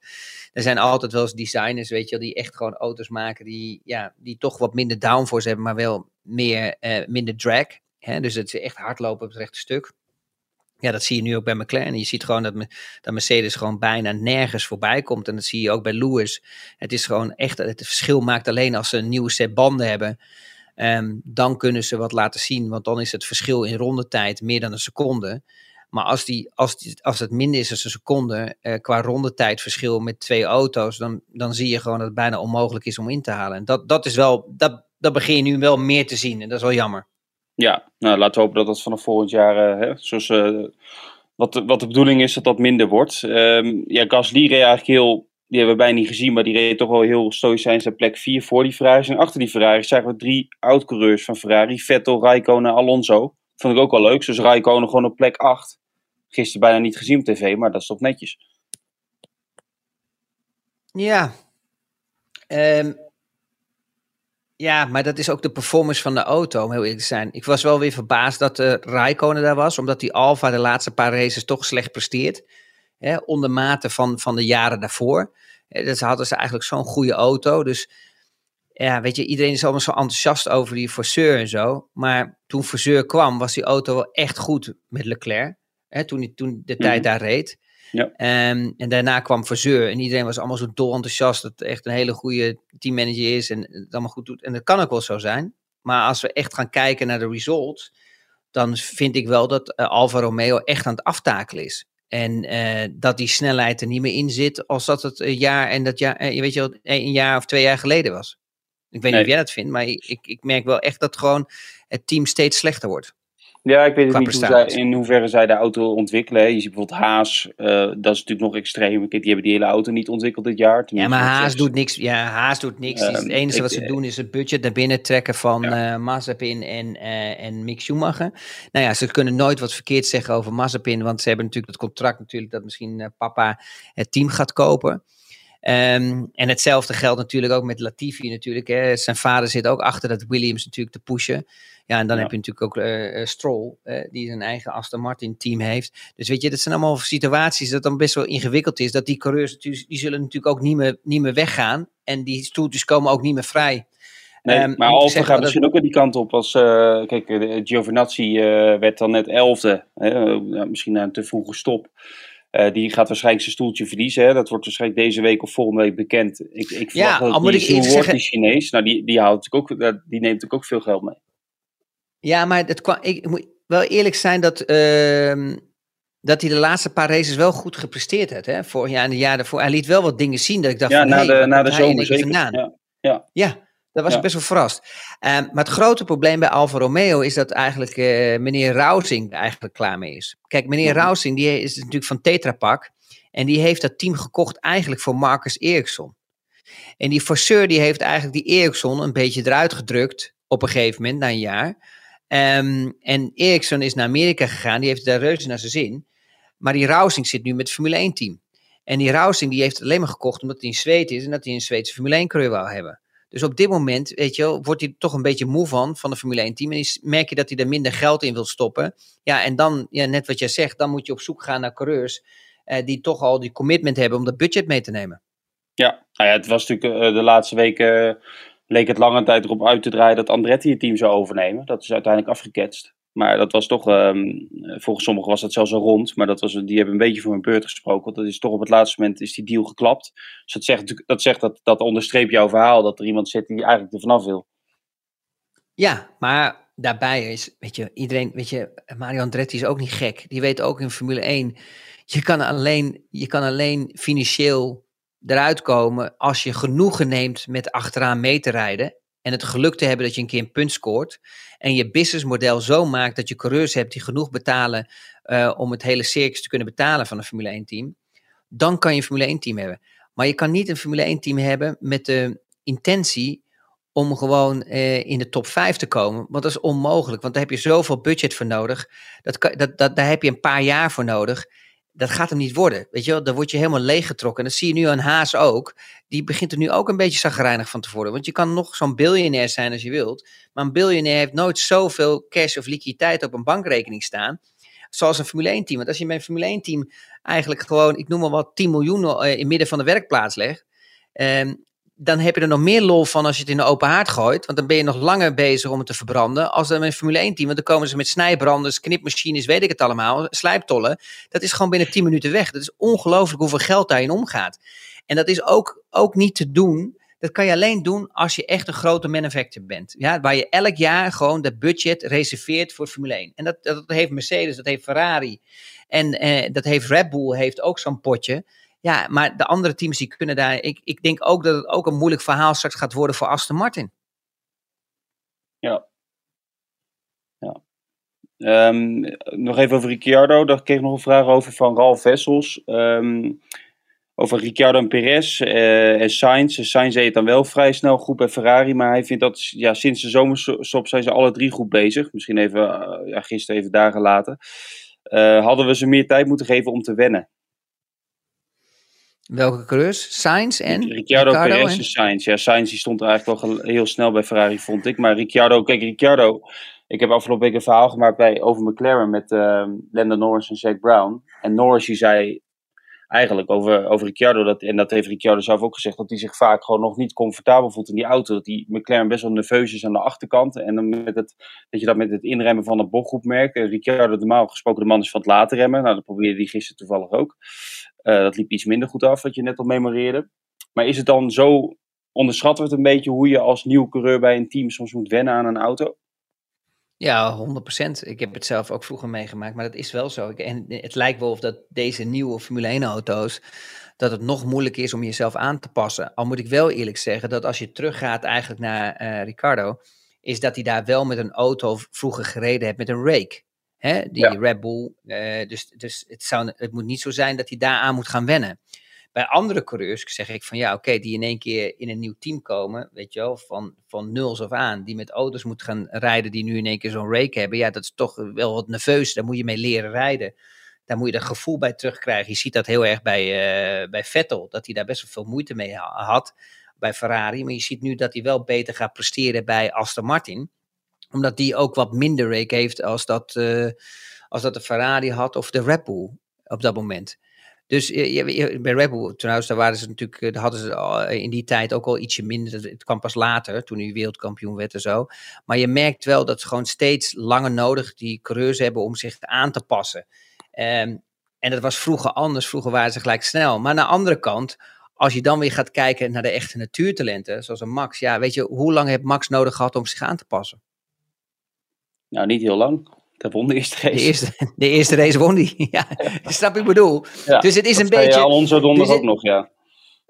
Er zijn altijd wel eens designers, weet je wel, die echt gewoon auto's maken die, ja, die toch wat minder downforce hebben, maar wel meer, uh, minder drag. Dus het is echt hardlopen op het rechte stuk. Ja, dat zie je nu ook bij McLaren. Je ziet gewoon dat, dat Mercedes gewoon bijna nergens voorbij komt. En dat zie je ook bij Lewis. Het is gewoon echt, het verschil maakt alleen als ze een nieuwe set banden hebben. Um, dan kunnen ze wat laten zien, want dan is het verschil in rondetijd meer dan een seconde. Maar als, die, als, als het minder is dan een seconde uh, qua rondetijdverschil met twee auto's, dan, dan zie je gewoon dat het bijna onmogelijk is om in te halen. En dat, dat is wel, dat, dat begin je nu wel meer te zien en dat is wel jammer. Ja, nou laten we hopen dat dat vanaf volgend jaar, uh, hè, zoals, uh, wat, de, wat de bedoeling is, dat dat minder wordt. Um, ja, Gasly reed eigenlijk heel, die hebben we bijna niet gezien, maar die reed toch wel heel stoïcijns zijn plek 4 voor die Ferraris. En achter die Ferraris zagen we drie oud-coureurs van Ferrari, Vettel, Raikkonen en Alonso. Vond ik ook wel leuk, dus Raikkonen gewoon op plek 8. Gisteren bijna niet gezien op tv, maar dat is toch netjes. Ja, um, ja, maar dat is ook de performance van de auto, om heel eerlijk te zijn. Ik was wel weer verbaasd dat uh, Raikkonen daar was, omdat die Alfa de laatste paar races toch slecht presteert. Hè, onder mate van, van de jaren daarvoor. Hè, dat hadden ze eigenlijk zo'n goede auto. Dus ja, weet je, iedereen is allemaal zo enthousiast over die Forceur en zo. Maar toen Forceur kwam, was die auto wel echt goed met Leclerc. Hè, toen, toen de tijd mhm. daar reed. Ja. Um, en daarna kwam Verzeur en iedereen was allemaal zo dol enthousiast dat het echt een hele goede teammanager is en het allemaal goed doet. En dat kan ook wel zo zijn. Maar als we echt gaan kijken naar de results, dan vind ik wel dat uh, Alfa Romeo echt aan het aftakelen is. En uh, dat die snelheid er niet meer in zit als dat het een jaar en dat jaar, uh, weet je wel, een jaar of twee jaar geleden was. Ik weet niet of jij dat vindt, maar ik, ik merk wel echt dat gewoon het team steeds slechter wordt. Ja, ik weet het niet hoe zij, in hoeverre zij de auto ontwikkelen. Je ziet bijvoorbeeld Haas, uh, dat is natuurlijk nog extreem. Die hebben die hele auto niet ontwikkeld dit jaar. Ja, maar Haas doet niks. Ja, Haas doet niks. Uh, het enige wat ze eh, doen is het budget naar binnen trekken van ja. uh, Mazepin en, uh, en Mick Schumacher. Nou ja, ze kunnen nooit wat verkeerd zeggen over Mazepin, want ze hebben natuurlijk het contract natuurlijk dat misschien papa het team gaat kopen. Um, en hetzelfde geldt natuurlijk ook met Latifi natuurlijk. Hè. Zijn vader zit ook achter dat Williams natuurlijk te pushen. Ja, en dan heb je natuurlijk ook uh, Stroll, uh, die zijn eigen Aston Martin team heeft. Dus weet je, dat zijn allemaal situaties dat dan best wel ingewikkeld is. Dat die coureurs, die zullen natuurlijk ook niet meer, niet meer weggaan. en die stoeltjes komen ook niet meer vrij. Nee, um, maar Alfa gaat misschien ook weer die kant op. Als, uh, kijk, Giovinazzi werd dan net elfde. Hè, misschien na een te vroege stop. Uh, die gaat waarschijnlijk zijn stoeltje verliezen. Hè. Dat wordt waarschijnlijk deze week of volgende week bekend. Ik, ik verwacht ja, dat die wordt, zeggen... die Chinees. Nou, die, die, houdt ook, die neemt natuurlijk ook veel geld mee. Ja, maar het kwam, ik moet wel eerlijk zijn dat, uh, dat hij de laatste paar races wel goed gepresteerd heeft. Hè? Vorig jaar en de jaar daarvoor. Hij liet wel wat dingen zien dat ik dacht ja, van, na de, na de zomer zeker. Ja, ja. ja, daar was ik best wel verrast. Uh, maar het grote probleem bij Alfa Romeo is dat eigenlijk uh, meneer Rousing eigenlijk klaar mee is. Kijk, meneer mm Rousing die is natuurlijk van Tetra Pak. En die heeft dat team gekocht eigenlijk voor Marcus Ericsson. En die forceur die heeft eigenlijk die Ericsson een beetje eruit gedrukt op een gegeven moment, na een jaar. Um, en Ericsson is naar Amerika gegaan, die heeft daar reuze naar zijn zin. Maar die Rousing zit nu met het Formule 1 team. En die Rousing die heeft het alleen maar gekocht omdat hij in Zweden is en dat hij een Zweedse Formule 1 coureur wou hebben. Dus op dit moment, weet je wordt hij toch een beetje moe van, van de Formule 1 team. En merk je dat hij er minder geld in wil stoppen. Ja, en dan, ja, net wat jij zegt, dan moet je op zoek gaan naar coureurs eh, die toch al die commitment hebben om dat budget mee te nemen. Ja, nou ja het was natuurlijk uh, de laatste weken leek het lange tijd erop uit te draaien dat Andretti het team zou overnemen. Dat is uiteindelijk afgeketst. Maar dat was toch, um, volgens sommigen was dat zelfs al rond. Maar dat was, die hebben een beetje voor hun beurt gesproken. Want dat is toch op het laatste moment is die deal geklapt. Dus dat zegt, dat, zegt dat, dat onderstreept jouw verhaal. Dat er iemand zit die eigenlijk er vanaf wil. Ja, maar daarbij is, weet je, iedereen, weet je, Mario Andretti is ook niet gek. Die weet ook in Formule 1, je kan alleen, je kan alleen financieel eruit komen als je genoegen neemt met achteraan mee te rijden. En het geluk te hebben dat je een keer een punt scoort. En je businessmodel zo maakt dat je coureurs hebt die genoeg betalen uh, om het hele circus te kunnen betalen van een Formule 1 team. Dan kan je een Formule 1 team hebben. Maar je kan niet een Formule 1 team hebben met de intentie om gewoon uh, in de top 5 te komen. Want dat is onmogelijk, want daar heb je zoveel budget voor nodig. Dat, dat, dat, daar heb je een paar jaar voor nodig dat gaat hem niet worden. Weet je wel, dan word je helemaal leeggetrokken. En dat zie je nu aan Haas ook. Die begint er nu ook een beetje zagrijnig van te worden. Want je kan nog zo'n biljonair zijn als je wilt. Maar een biljonair heeft nooit zoveel cash of liquiditeit op een bankrekening staan. Zoals een Formule 1 team. Want als je bij een Formule 1 team eigenlijk gewoon, ik noem maar wat, 10 miljoen eh, in midden van de werkplaats legt. Um, dan heb je er nog meer lol van als je het in de open haard gooit. Want dan ben je nog langer bezig om het te verbranden. Als dan een Formule 1 team. Want dan komen ze met snijbranders, knipmachines, weet ik het allemaal. Slijptollen. Dat is gewoon binnen 10 minuten weg. Dat is ongelooflijk hoeveel geld daarin omgaat. En dat is ook, ook niet te doen. Dat kan je alleen doen als je echt een grote manufacturer bent. Ja, waar je elk jaar gewoon dat budget reserveert voor Formule 1. En dat, dat heeft Mercedes, dat heeft Ferrari. En eh, dat heeft Red Bull, heeft ook zo'n potje. Ja, maar de andere teams die kunnen daar. Ik, ik denk ook dat het ook een moeilijk verhaal straks gaat worden voor Aston Martin. Ja. ja. Um, nog even over Ricciardo. Daar kreeg ik nog een vraag over van Ralf Vessels. Um, over Ricciardo en Perez uh, en Sainz. Sainz deed het dan wel vrij snel goed bij Ferrari. Maar hij vindt dat ja, sinds de zomerstop zijn ze alle drie goed bezig. Misschien even, uh, ja, gisteren even dagen later. Uh, hadden we ze meer tijd moeten geven om te wennen. Welke coureurs? Sainz en Ricciardo, Ricciardo Perez en Sainz. Ja, Sainz die stond er eigenlijk wel heel snel bij Ferrari, vond ik. Maar Ricciardo, kijk, Ricciardo... Ik heb afgelopen week een verhaal gemaakt bij, over McLaren met uh, Lando Norris en Jack Brown. En Norris die zei eigenlijk over, over Ricciardo, dat, en dat heeft Ricciardo zelf ook gezegd, dat hij zich vaak gewoon nog niet comfortabel voelt in die auto. Dat die McLaren best wel nerveus is aan de achterkant. En dan met het, dat je dat met het inremmen van de bochtgroep merkt. Ricciardo, normaal gesproken, de man is van het laten remmen. Nou, dat probeerde hij gisteren toevallig ook. Uh, dat liep iets minder goed af, wat je net al memoreerde. Maar is het dan zo, onderschatten we het een beetje, hoe je als nieuw coureur bij een team soms moet wennen aan een auto? Ja, 100%. Ik heb het zelf ook vroeger meegemaakt, maar dat is wel zo. En het lijkt wel of dat deze nieuwe Formule 1-auto's, dat het nog moeilijker is om jezelf aan te passen. Al moet ik wel eerlijk zeggen dat als je teruggaat eigenlijk naar uh, Ricardo, is dat hij daar wel met een auto vroeger gereden heeft met een rake. Hè? Die Red Bull. Uh, dus dus het, zou, het moet niet zo zijn dat hij daaraan moet gaan wennen. Bij andere coureurs zeg ik van ja, oké, die in één keer in een nieuw team komen, weet je wel, van, van nuls af aan, die met auto's moeten gaan rijden die nu in één keer zo'n rake hebben. Ja, dat is toch wel wat nerveus, daar moet je mee leren rijden. Daar moet je dat gevoel bij terugkrijgen. Je ziet dat heel erg bij, uh, bij Vettel, dat hij daar best wel veel moeite mee had bij Ferrari. Maar je ziet nu dat hij wel beter gaat presteren bij Aston Martin omdat die ook wat minder rake heeft als dat, uh, als dat de Ferrari had of de Red Bull op dat moment. Dus bij Red trouwens, daar waren ze natuurlijk, daar hadden ze in die tijd ook al ietsje minder. Het kwam pas later, toen hij wereldkampioen werd en zo. Maar je merkt wel dat ze gewoon steeds langer nodig die coureurs hebben om zich aan te passen. Um, en dat was vroeger anders. Vroeger waren ze gelijk snel. Maar aan de andere kant, als je dan weer gaat kijken naar de echte natuurtalenten, zoals een Max. Ja, weet je, hoe lang heeft Max nodig gehad om zich aan te passen? Nou, niet heel lang. Dat won de eerste race. De eerste, de eerste race won hij. *laughs* ja, snap ik bedoel. Ja, dus het is een beetje. Alonso donderdag dus ook nog, ja.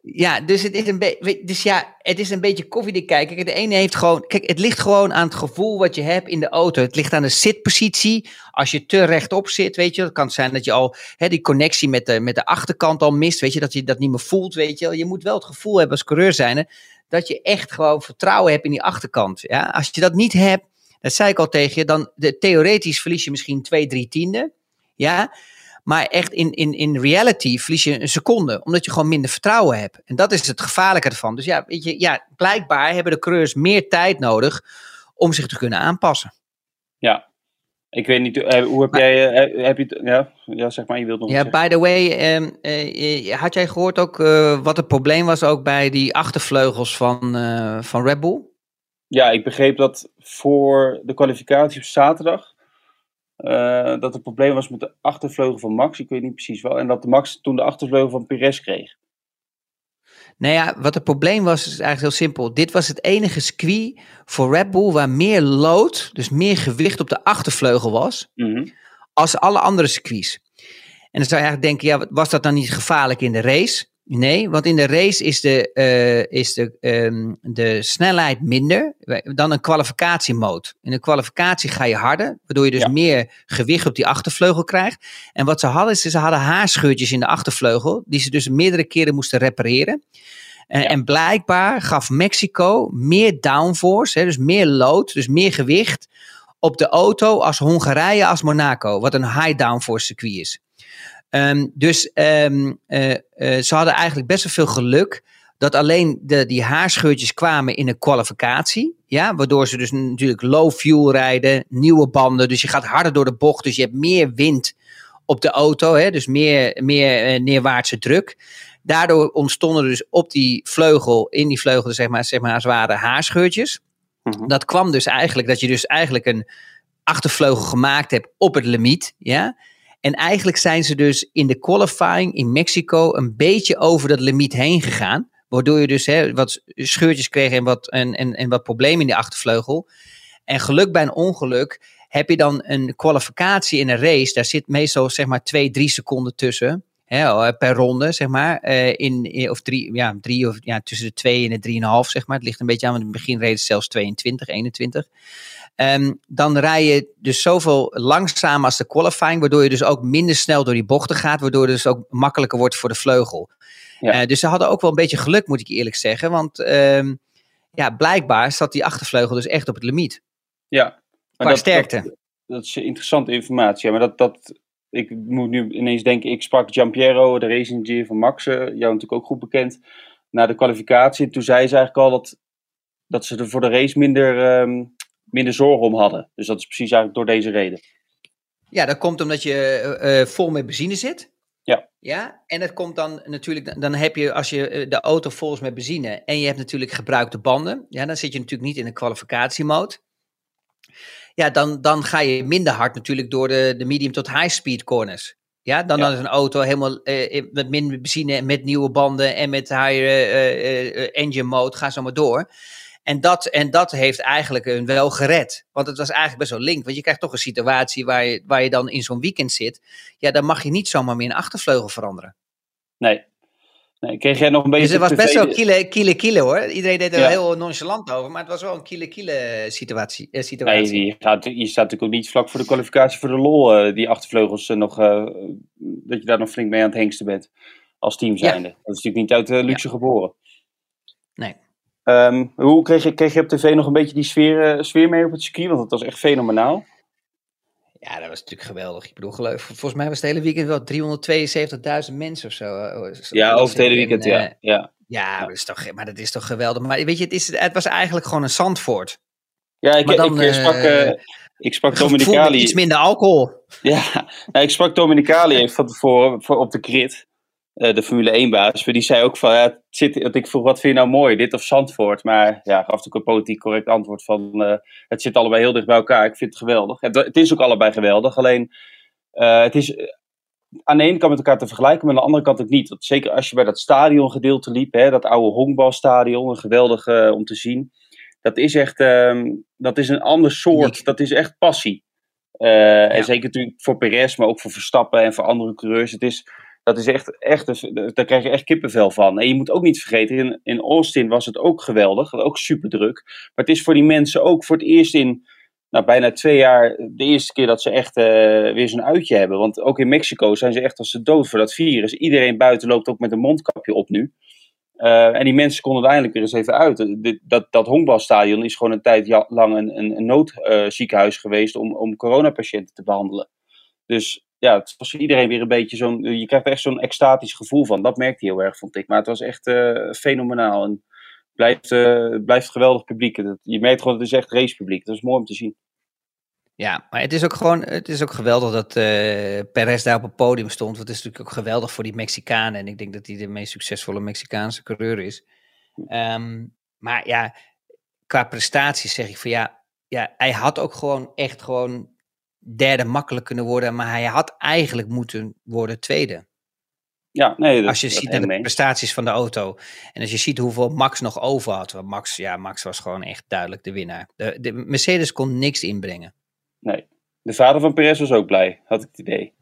Ja, dus het is een beetje. Dus ja, het is een beetje koffiedik kijken. De ene heeft gewoon. Kijk, het ligt gewoon aan het gevoel wat je hebt in de auto. Het ligt aan de zitpositie. Als je te rechtop zit, weet je, het kan zijn dat je al hè, die connectie met de, met de achterkant al mist. Weet je, dat je dat niet meer voelt. Weet je, je moet wel het gevoel hebben als coureur zijn. Dat je echt gewoon vertrouwen hebt in die achterkant. Ja? Als je dat niet hebt, dat zei ik al tegen je, dan de, theoretisch verlies je misschien twee, drie tienden. Ja, maar echt in, in, in reality verlies je een seconde, omdat je gewoon minder vertrouwen hebt. En dat is het gevaarlijke ervan. Dus ja, weet je, ja, blijkbaar hebben de coureurs meer tijd nodig om zich te kunnen aanpassen. Ja, ik weet niet, eh, hoe heb jij, eh, heb je, ja, ja, zeg maar, je wilt nog Ja, by the way, um, had jij gehoord ook wat het probleem was ook bij die achtervleugels van, uh, van Red Bull? Ja, ik begreep dat voor de kwalificatie op zaterdag uh, dat het probleem was met de achtervleugel van Max. Ik weet niet precies wel. En dat Max toen de achtervleugel van Perez kreeg. Nou ja, wat het probleem was, is eigenlijk heel simpel. Dit was het enige circuit voor Red Bull waar meer lood, dus meer gewicht op de achtervleugel was, mm als alle andere circuits. En dan zou je eigenlijk denken, ja, was dat dan niet gevaarlijk in de race? Nee, want in de race is de, uh, is de, um, de snelheid minder dan een kwalificatiemode. In een kwalificatie ga je harder, waardoor je dus meer gewicht op die achtervleugel krijgt. En wat ze hadden, is ze hadden haarscheurtjes in de achtervleugel, die ze dus meerdere keren moesten repareren. Uh, En blijkbaar gaf Mexico meer downforce, hè, dus meer load, dus meer gewicht op de auto als Hongarije, als Monaco, wat een high downforce circuit is. Um, dus um, uh, uh, ze hadden eigenlijk best wel veel geluk dat alleen de, die haarscheurtjes kwamen in een kwalificatie. Ja, waardoor ze dus natuurlijk low fuel rijden, nieuwe banden. Dus je gaat harder door de bocht, dus je hebt meer wind op de auto. Hè, dus meer, meer uh, neerwaartse druk. Daardoor ontstonden dus op die vleugel, in die vleugel, zeg maar, zeg maar zware haarscheurtjes. Mm -hmm. Dat kwam dus eigenlijk dat je dus eigenlijk een achtervleugel gemaakt hebt op het limiet. Ja. En eigenlijk zijn ze dus in de qualifying in Mexico een beetje over dat limiet heen gegaan. Waardoor je dus hè, wat scheurtjes kreeg en wat, en, en, en wat problemen in de achtervleugel. En geluk bij een ongeluk heb je dan een kwalificatie in een race. Daar zit meestal zeg maar twee, drie seconden tussen. Hè, per ronde, zeg maar. Uh, in, of drie, ja, drie of ja, tussen de twee en de drieënhalf, zeg maar. Het ligt een beetje aan, want in het begin reden zelfs 22, 21. Um, dan rij je dus zoveel langzamer als de qualifying, waardoor je dus ook minder snel door die bochten gaat, waardoor het dus ook makkelijker wordt voor de vleugel. Ja. Uh, dus ze hadden ook wel een beetje geluk, moet ik eerlijk zeggen. Want um, ja, blijkbaar zat die achtervleugel dus echt op het limiet. Ja. Qua dat, sterkte. Dat, dat, is interessante informatie. Ja, maar dat, dat, ik moet nu ineens denken, ik sprak Giampiero, de racing engineer van Max, uh, jou natuurlijk ook goed bekend, na de kwalificatie. Toen zei ze eigenlijk al dat, dat ze er voor de race minder, um, minder zorgen om hadden. Dus dat is precies eigenlijk door deze reden. Ja, dat komt omdat je uh, vol met benzine zit. Ja. Ja, en dat komt dan natuurlijk, dan heb je als je de auto vol is met benzine en je hebt natuurlijk gebruikte banden, ja, dan zit je natuurlijk niet in een kwalificatiemode. Ja, dan, dan ga je minder hard natuurlijk door de, de medium tot high speed corners. Ja, dan ja. is een auto helemaal uh, met minder benzine, met nieuwe banden en met high uh, engine mode, ga zo maar door. En dat, en dat heeft eigenlijk hun wel gered. Want het was eigenlijk best wel link. Want je krijgt toch een situatie waar je, waar je dan in zo'n weekend zit. Ja, dan mag je niet zomaar meer een achtervleugel veranderen. Nee. nee kreeg jij nog een beetje... Dus het was best wel kiele, kiele, kiele hoor. Iedereen deed er ja. heel nonchalant over. Maar het was wel een kiele, kiele situatie. Eh, situatie. Nee, je, gaat, je staat natuurlijk ook niet vlak voor de kwalificatie voor de lol. Uh, die achtervleugels uh, nog... dat je daar nog flink mee aan het hengsten bent. Als team zijnde. Ja. Dat is natuurlijk niet uit de luxe ja. geboren. Nee. Um, hoe kreeg je, kreeg je op tv nog een beetje die sfeer, uh, sfeer mee op het circuit? Want het was echt fenomenaal. Ja, dat was natuurlijk geweldig. Ik bedoel, geloof, volgens mij was het hele weekend wel 372.000 mensen of zo. eh, Ja, over het hele weekend, in, ja. ja. Ja, ja. Dat is toch, maar dat is toch geweldig. Maar weet je, het, is, het was eigenlijk gewoon een Zandvoort. Ja, ik, dan, ik, sprak, uh, ik sprak Dominicali. Iets minder alcohol. Ja, *laughs* nou, ik sprak Dominicali even van tevoren op de grid. De Formule 1-baas, die zei ook van, ja, het zit, ik vroeg, wat vind je nou mooi, dit of Zandvoort? Maar ja, gaf natuurlijk een politiek correct antwoord van, het zit allebei heel dicht bij elkaar, ik vind het geweldig. Het, het is ook allebei geweldig, alleen het is aan de ene kant met elkaar te vergelijken, maar aan de andere kant ook niet. Want zeker als je bij dat stadiongedeelte liep, hè, dat oude honkbalstadion, een geweldig om te zien. Dat is echt, um, dat is een ander soort, dat is echt passie. En zeker natuurlijk voor Perez, maar ook voor Verstappen en voor andere coureurs. Het is, dat is echt, echt, daar krijg je echt kippenvel van. En je moet ook niet vergeten, in, in Austin was het ook geweldig, ook super druk. Maar het is voor die mensen ook voor het eerst in nou, bijna twee jaar de eerste keer dat ze echt uh, weer zo'n uitje hebben. Want ook in Mexico zijn ze echt als ze dood voor dat virus. Iedereen buiten loopt ook met een mondkapje op nu. Uh, en die mensen konden er eindelijk weer eens even uit. dat, dat honkbalstadion is gewoon een tijd lang een, een, noodziekenhuis geweest om, om coronapatiënten te behandelen. Dus ja, het was voor iedereen weer een beetje zo'n. Je krijgt echt zo'n extatisch gevoel van. Dat merkte je heel erg, vond ik. Maar het was echt uh, fenomenaal. En blijft, uh, blijft geweldig publiek. Je merkt gewoon, het is echt racepubliek. Dat is mooi om te zien. Ja, maar het is ook gewoon, het is ook geweldig dat Perez daar op het podium stond. Want het is natuurlijk ook geweldig voor die Mexicanen. En ik denk dat hij de meest succesvolle Mexicaanse coureur is. Um, maar ja, qua prestaties zeg ik van ja, ja, hij had ook gewoon echt gewoon derde makkelijk kunnen worden. Maar hij had eigenlijk moeten worden tweede. Ja, nee, dat, als je ziet naar de prestaties van de auto. En als je ziet hoeveel Max nog over had. Want Max, ja, Max was gewoon echt duidelijk de winnaar. De, de Mercedes kon niks inbrengen. Nee. De vader van Perez was ook blij, had ik het idee.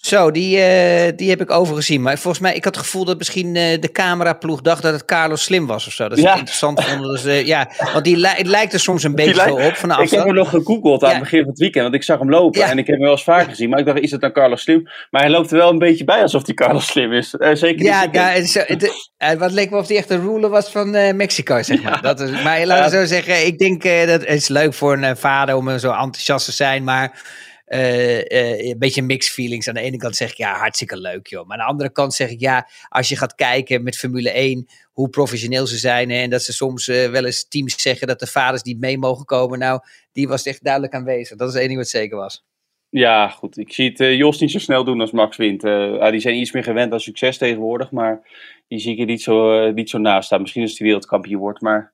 Zo, die, uh, die heb ik overgezien. Maar volgens mij, ik had het gevoel dat misschien uh, de cameraploeg dacht dat het Carlos Slim was of zo. Dat is ja. interessant vonden. Dus, uh, ja, want die het lijkt er soms een beetje op van Ik heb hem nog gegoogeld aan het begin van het weekend, want ik zag hem lopen. En ik heb hem wel eens vaker gezien. Maar ik dacht, is het dan Carlos Slim? Maar hij loopt er wel een beetje bij alsof hij Carlos Slim is. zeker Ja, ja zo, het, wat leek me of hij echt een ruler was van Mexico, zeg maar. Dat is, maar laten we zo zeggen, ik denk dat het is leuk voor een vader om zo enthousiast te zijn, maar... Uh, uh, een beetje mixed feelings. Aan de ene kant zeg ik ja, hartstikke leuk joh. Maar aan de andere kant zeg ik ja, als je gaat kijken met Formule 1, hoe professioneel ze zijn. Hè, en dat ze soms uh, wel eens teams zeggen dat de vaders niet mee mogen komen. Nou, die was echt duidelijk aanwezig. Dat is één ding wat zeker was. Ja, goed. Ik zie het Jos niet zo snel doen als Max wint. Ah, die zijn iets meer gewend aan succes tegenwoordig. Maar die zie ik er niet zo, niet zo naast staan. Misschien als hij wereldkampioen wordt. Maar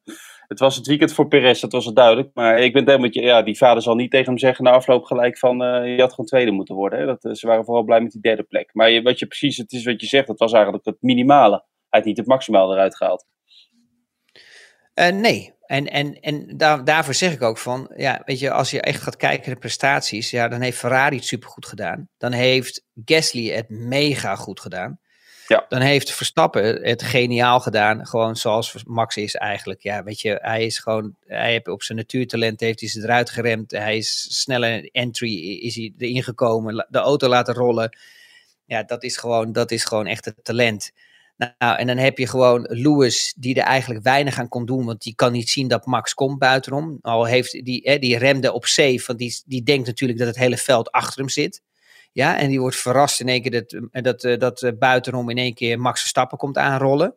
het was het weekend voor Perez, dat was het duidelijk. Maar ik ben het ja, die vader zal niet tegen hem zeggen na afloop gelijk van uh, je had gewoon tweede moeten worden. Hè? Dat, eh, ze waren vooral blij met die derde plek. Maar wat je precies, het is wat je zegt, dat was eigenlijk het minimale. Hij had niet het maximaal eruit gehaald. Uh, nee, en, en, en daar, daarvoor zeg ik ook van, ja, weet je, als je echt gaat kijken naar de prestaties, ja, dan heeft Ferrari het supergoed gedaan. Dan heeft Gasly het mega goed gedaan. Ja. Dan heeft Verstappen het geniaal gedaan. Gewoon zoals Max is eigenlijk. Ja, weet je, hij is gewoon, hij heeft op zijn natuurtalent heeft hij ze eruit geremd. Hij is sneller entry, is hij erin gekomen. De auto laten rollen. Ja, dat is gewoon, dat is gewoon echt het talent. Nou, en dan heb je gewoon Lewis, die er eigenlijk weinig aan kon doen, want die kan niet zien dat Max komt buitenom. Al heeft die, die remde op safe, want die, die denkt natuurlijk dat het hele veld achter hem zit. Ja, en die wordt verrast in één keer dat, eh, dat, eh, dat eh, buitenom in één keer Max Verstappen komt aanrollen.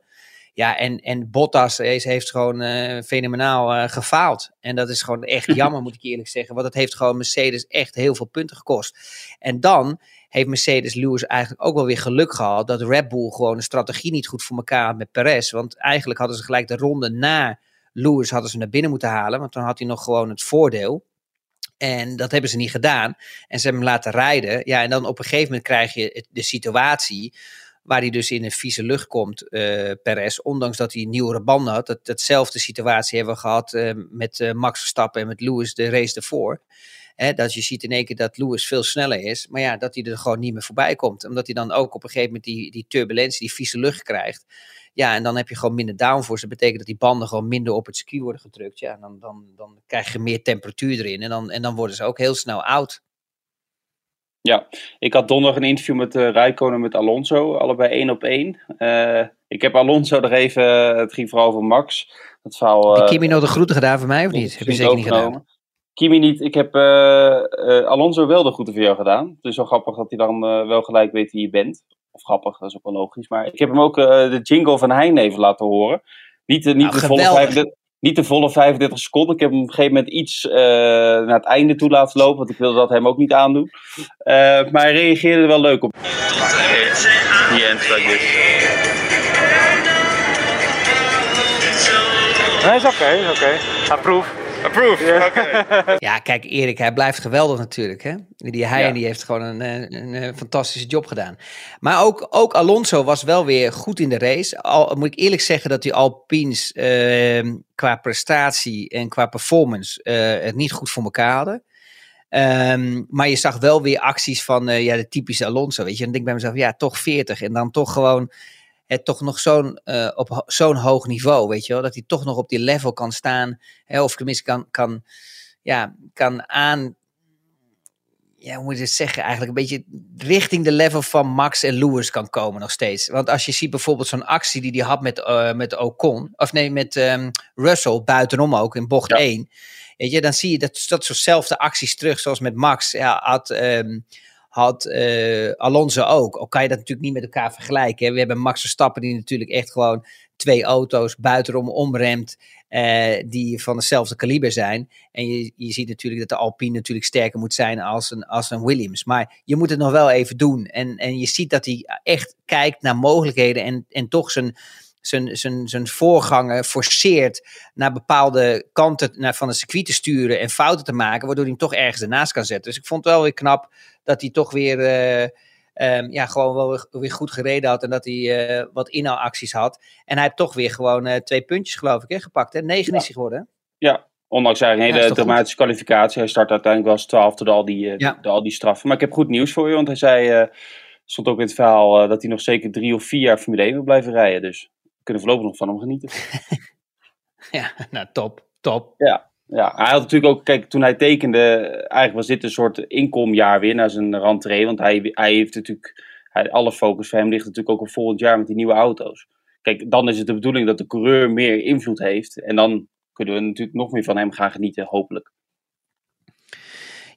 Ja, en, en Bottas heeft gewoon uh, fenomenaal uh, gefaald. En dat is gewoon echt *laughs* jammer, moet ik eerlijk zeggen. Want het heeft gewoon Mercedes echt heel veel punten gekost. En dan heeft Mercedes Lewis eigenlijk ook wel weer geluk gehad dat Red Bull gewoon een strategie niet goed voor elkaar had met Perez. Want eigenlijk hadden ze gelijk de ronde na Lewis hadden ze naar binnen moeten halen. Want dan had hij nog gewoon het voordeel. En dat hebben ze niet gedaan. En ze hebben hem laten rijden. Ja, en dan op een gegeven moment krijg je de situatie waar hij dus in een vieze lucht komt, uh, Perez. Ondanks dat hij nieuwere banden had. Dat, datzelfde situatie hebben we gehad uh, met uh, Max Verstappen en met Lewis de race ervoor. Hè, dat je ziet in één keer dat Lewis veel sneller is. Maar ja, dat hij er gewoon niet meer voorbij komt. Omdat hij dan ook op een gegeven moment die, die turbulentie, die vieze lucht krijgt. Ja, en dan heb je gewoon minder downforce. Dat betekent dat die banden gewoon minder op het circuit worden gedrukt. Ja, en dan, dan, dan krijg je meer temperatuur erin. En dan, en dan worden ze ook heel snel oud. Ja, ik had donderdag een interview met uh, Rijkonen met Alonso. Allebei één op één. Uh, ik heb Alonso er even, het ging vooral over Max. Dat verhaal, uh, heb Kimi nog de groeten gedaan voor mij of niet? Heb je zeker niet gedaan? Kimi niet. Ik heb Alonso wel de groeten voor jou gedaan. Het is wel grappig dat hij dan wel gelijk weet wie je bent. Of grappig, dat is ook wel logisch. Maar ik heb hem ook uh, de jingle van Hein even laten horen. Niet, uh, niet, nou, de volle 35, niet de volle 35 seconden. Ik heb hem op een gegeven moment iets uh, naar het einde toe laten lopen. Want ik wilde dat hem ook niet aandoen. maar hij reageerde er wel leuk op. Like this. Nee, is oké, is oké. Approve. Approve. Yeah. *laughs* ja, kijk, Erik, hij blijft geweldig natuurlijk. Hè? Die, hij ja. die heeft gewoon een, een, een, fantastische job gedaan. Maar ook, ook Alonso was wel weer goed in de race. Al moet ik eerlijk zeggen dat die Alpines uh, qua prestatie en qua performance uh, het niet goed voor elkaar hadden. Um, maar je zag wel weer acties van uh, ja, de typische Alonso. Weet je, dan denk ik bij mezelf, ja, toch 40. En dan toch gewoon het toch nog zo'n uh, op zo'n hoog niveau, weet je wel, dat hij toch nog op die level kan staan, hè, of tenminste kan, kan, ja, kan aan, ja, hoe moet je het zeggen, eigenlijk een beetje richting de level van Max en Lewis kan komen nog steeds. Want als je ziet bijvoorbeeld zo'n actie die hij had met, uh, met Ocon, of nee, met um, Russell, buitenom ook, in bocht ja. 1, weet je, dan zie je dat, dat soortzelfde acties terug, zoals met Max, ja, had... Um, had uh, Alonso ook. Al kan je dat natuurlijk niet met elkaar vergelijken. Hè. We hebben Max Verstappen die natuurlijk echt gewoon twee auto's buitenom omremt. Uh, die van hetzelfde kaliber zijn. En je, je ziet natuurlijk dat de Alpine natuurlijk sterker moet zijn als een, als een Williams. Maar je moet het nog wel even doen. En, en je ziet dat hij echt kijkt naar mogelijkheden en, en toch zijn zijn, zijn, zijn voorganger forceert naar bepaalde kanten naar, van het circuit te sturen en fouten te maken, waardoor hij hem toch ergens ernaast kan zetten. Dus ik vond het wel weer knap dat hij toch weer uh, um, ja, gewoon wel weer goed gereden had en dat hij uh, wat inhaalacties had. En hij heeft toch weer gewoon uh, twee puntjes, geloof ik, hè, gepakt. Hè? Negen ja. is hij geworden. Ja, ondanks eigenlijk een hele dramatische kwalificatie. Hij start uiteindelijk wel als twaalfde door al die, ja. door al die straffen. Maar ik heb goed nieuws voor je, want hij zei stond ook in het verhaal dat hij nog zeker drie of vier jaar Formule 1 wil blijven rijden. Dus kunnen voorlopig nog van hem genieten. *laughs* ja, nou top, top. Ja, ja, hij had natuurlijk ook, kijk, toen hij tekende, eigenlijk was dit een soort inkomjaar weer naar zijn rentree. Want hij, hij heeft natuurlijk, hij, alle focus voor hem ligt natuurlijk ook op volgend jaar met die nieuwe auto's. Kijk, dan is het de bedoeling dat de coureur meer invloed heeft. En dan kunnen we natuurlijk nog meer van hem gaan genieten, hopelijk.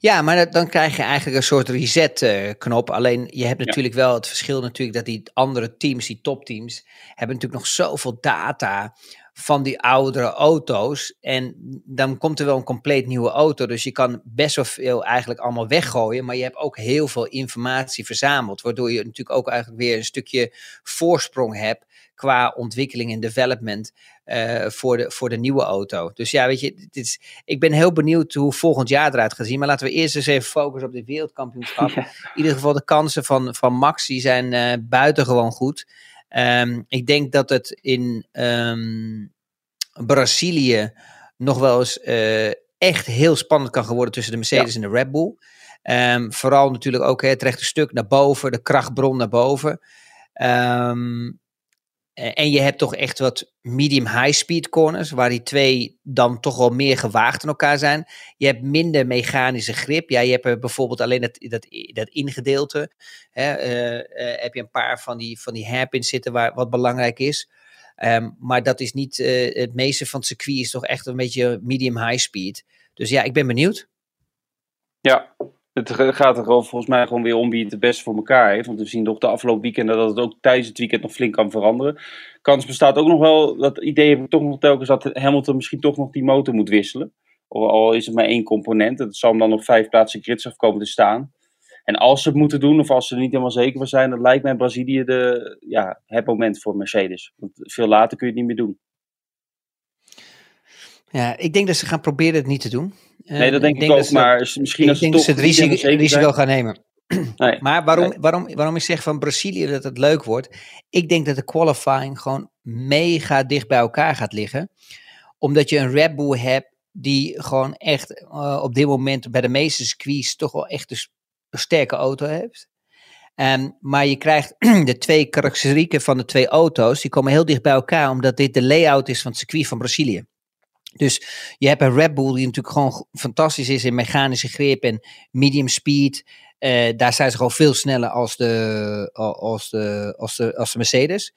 Ja, maar dan krijg je eigenlijk een soort reset-knop. Alleen je hebt natuurlijk ja. wel het verschil natuurlijk dat die andere teams, die topteams, hebben natuurlijk nog zoveel data van die oudere auto's. En dan komt er wel een compleet nieuwe auto. Dus je kan best wel veel eigenlijk allemaal weggooien. Maar je hebt ook heel veel informatie verzameld. Waardoor je natuurlijk ook eigenlijk weer een stukje voorsprong hebt qua ontwikkeling en development uh, voor, de, voor de nieuwe auto. Dus ja, weet je, dit is, ik ben heel benieuwd hoe volgend jaar eruit gaat zien. Maar laten we eerst eens even focussen op de wereldkampioenschap. *laughs* Ja. In ieder geval de kansen van, van Max, die zijn uh, buitengewoon goed. Um, ik denk dat het in um, Brazilië nog wel eens uh, echt heel spannend kan worden tussen de Mercedes ja. en de Red Bull. Um, vooral natuurlijk ook hè, het rechte stuk naar boven, de krachtbron naar boven. Um, en je hebt toch echt wat medium-high speed corners, waar die twee dan toch wel meer gewaagd in elkaar zijn. Je hebt minder mechanische grip. Ja, je hebt bijvoorbeeld alleen dat, dat, dat ingedeelte. Hè, uh, uh, heb je een paar van die, van die hairpins zitten, waar, wat belangrijk is. Um, maar dat is niet, het meeste van het circuit is toch echt een beetje medium-high speed. Dus ja, ik ben benieuwd. Ja, het gaat er volgens mij gewoon weer om wie het het beste voor elkaar heeft. Want we zien toch de afgelopen weekenden dat het ook tijdens het weekend nog flink kan veranderen. Kans bestaat ook nog wel, dat idee heb ik toch nog telkens, dat Hamilton misschien toch nog die motor moet wisselen. Al is het maar één component. Het zal hem dan op vijf plaatsen grids afkomen te staan. En als ze het moeten doen, of als ze er niet helemaal zeker van zijn, dan lijkt mij Brazilië de, ja, het moment voor Mercedes. Want veel later kun je het niet meer doen. Ja, ik denk dat ze gaan proberen het niet te doen. Nee, dat denk ik, ik denk ook, maar misschien als denk ze het risico, risico gaan nemen. *clears throat* Nee, maar waarom, nee. waarom, waarom ik zeg van Brazilië dat het leuk wordt. Ik denk dat de qualifying gewoon mega dicht bij elkaar gaat liggen. Omdat je een Red Bull hebt die gewoon echt uh, op dit moment bij de meeste squeeze toch wel echt een, een sterke auto heeft. Um, maar je krijgt *clears throat* de twee karakteristieken van de twee auto's, die komen heel dicht bij elkaar, omdat dit de layout is van het circuit van Brazilië. Dus je hebt een Red Bull die natuurlijk gewoon fantastisch is in mechanische grip en medium speed. Uh, daar zijn ze gewoon veel sneller als de, als de, als de, als de Mercedes.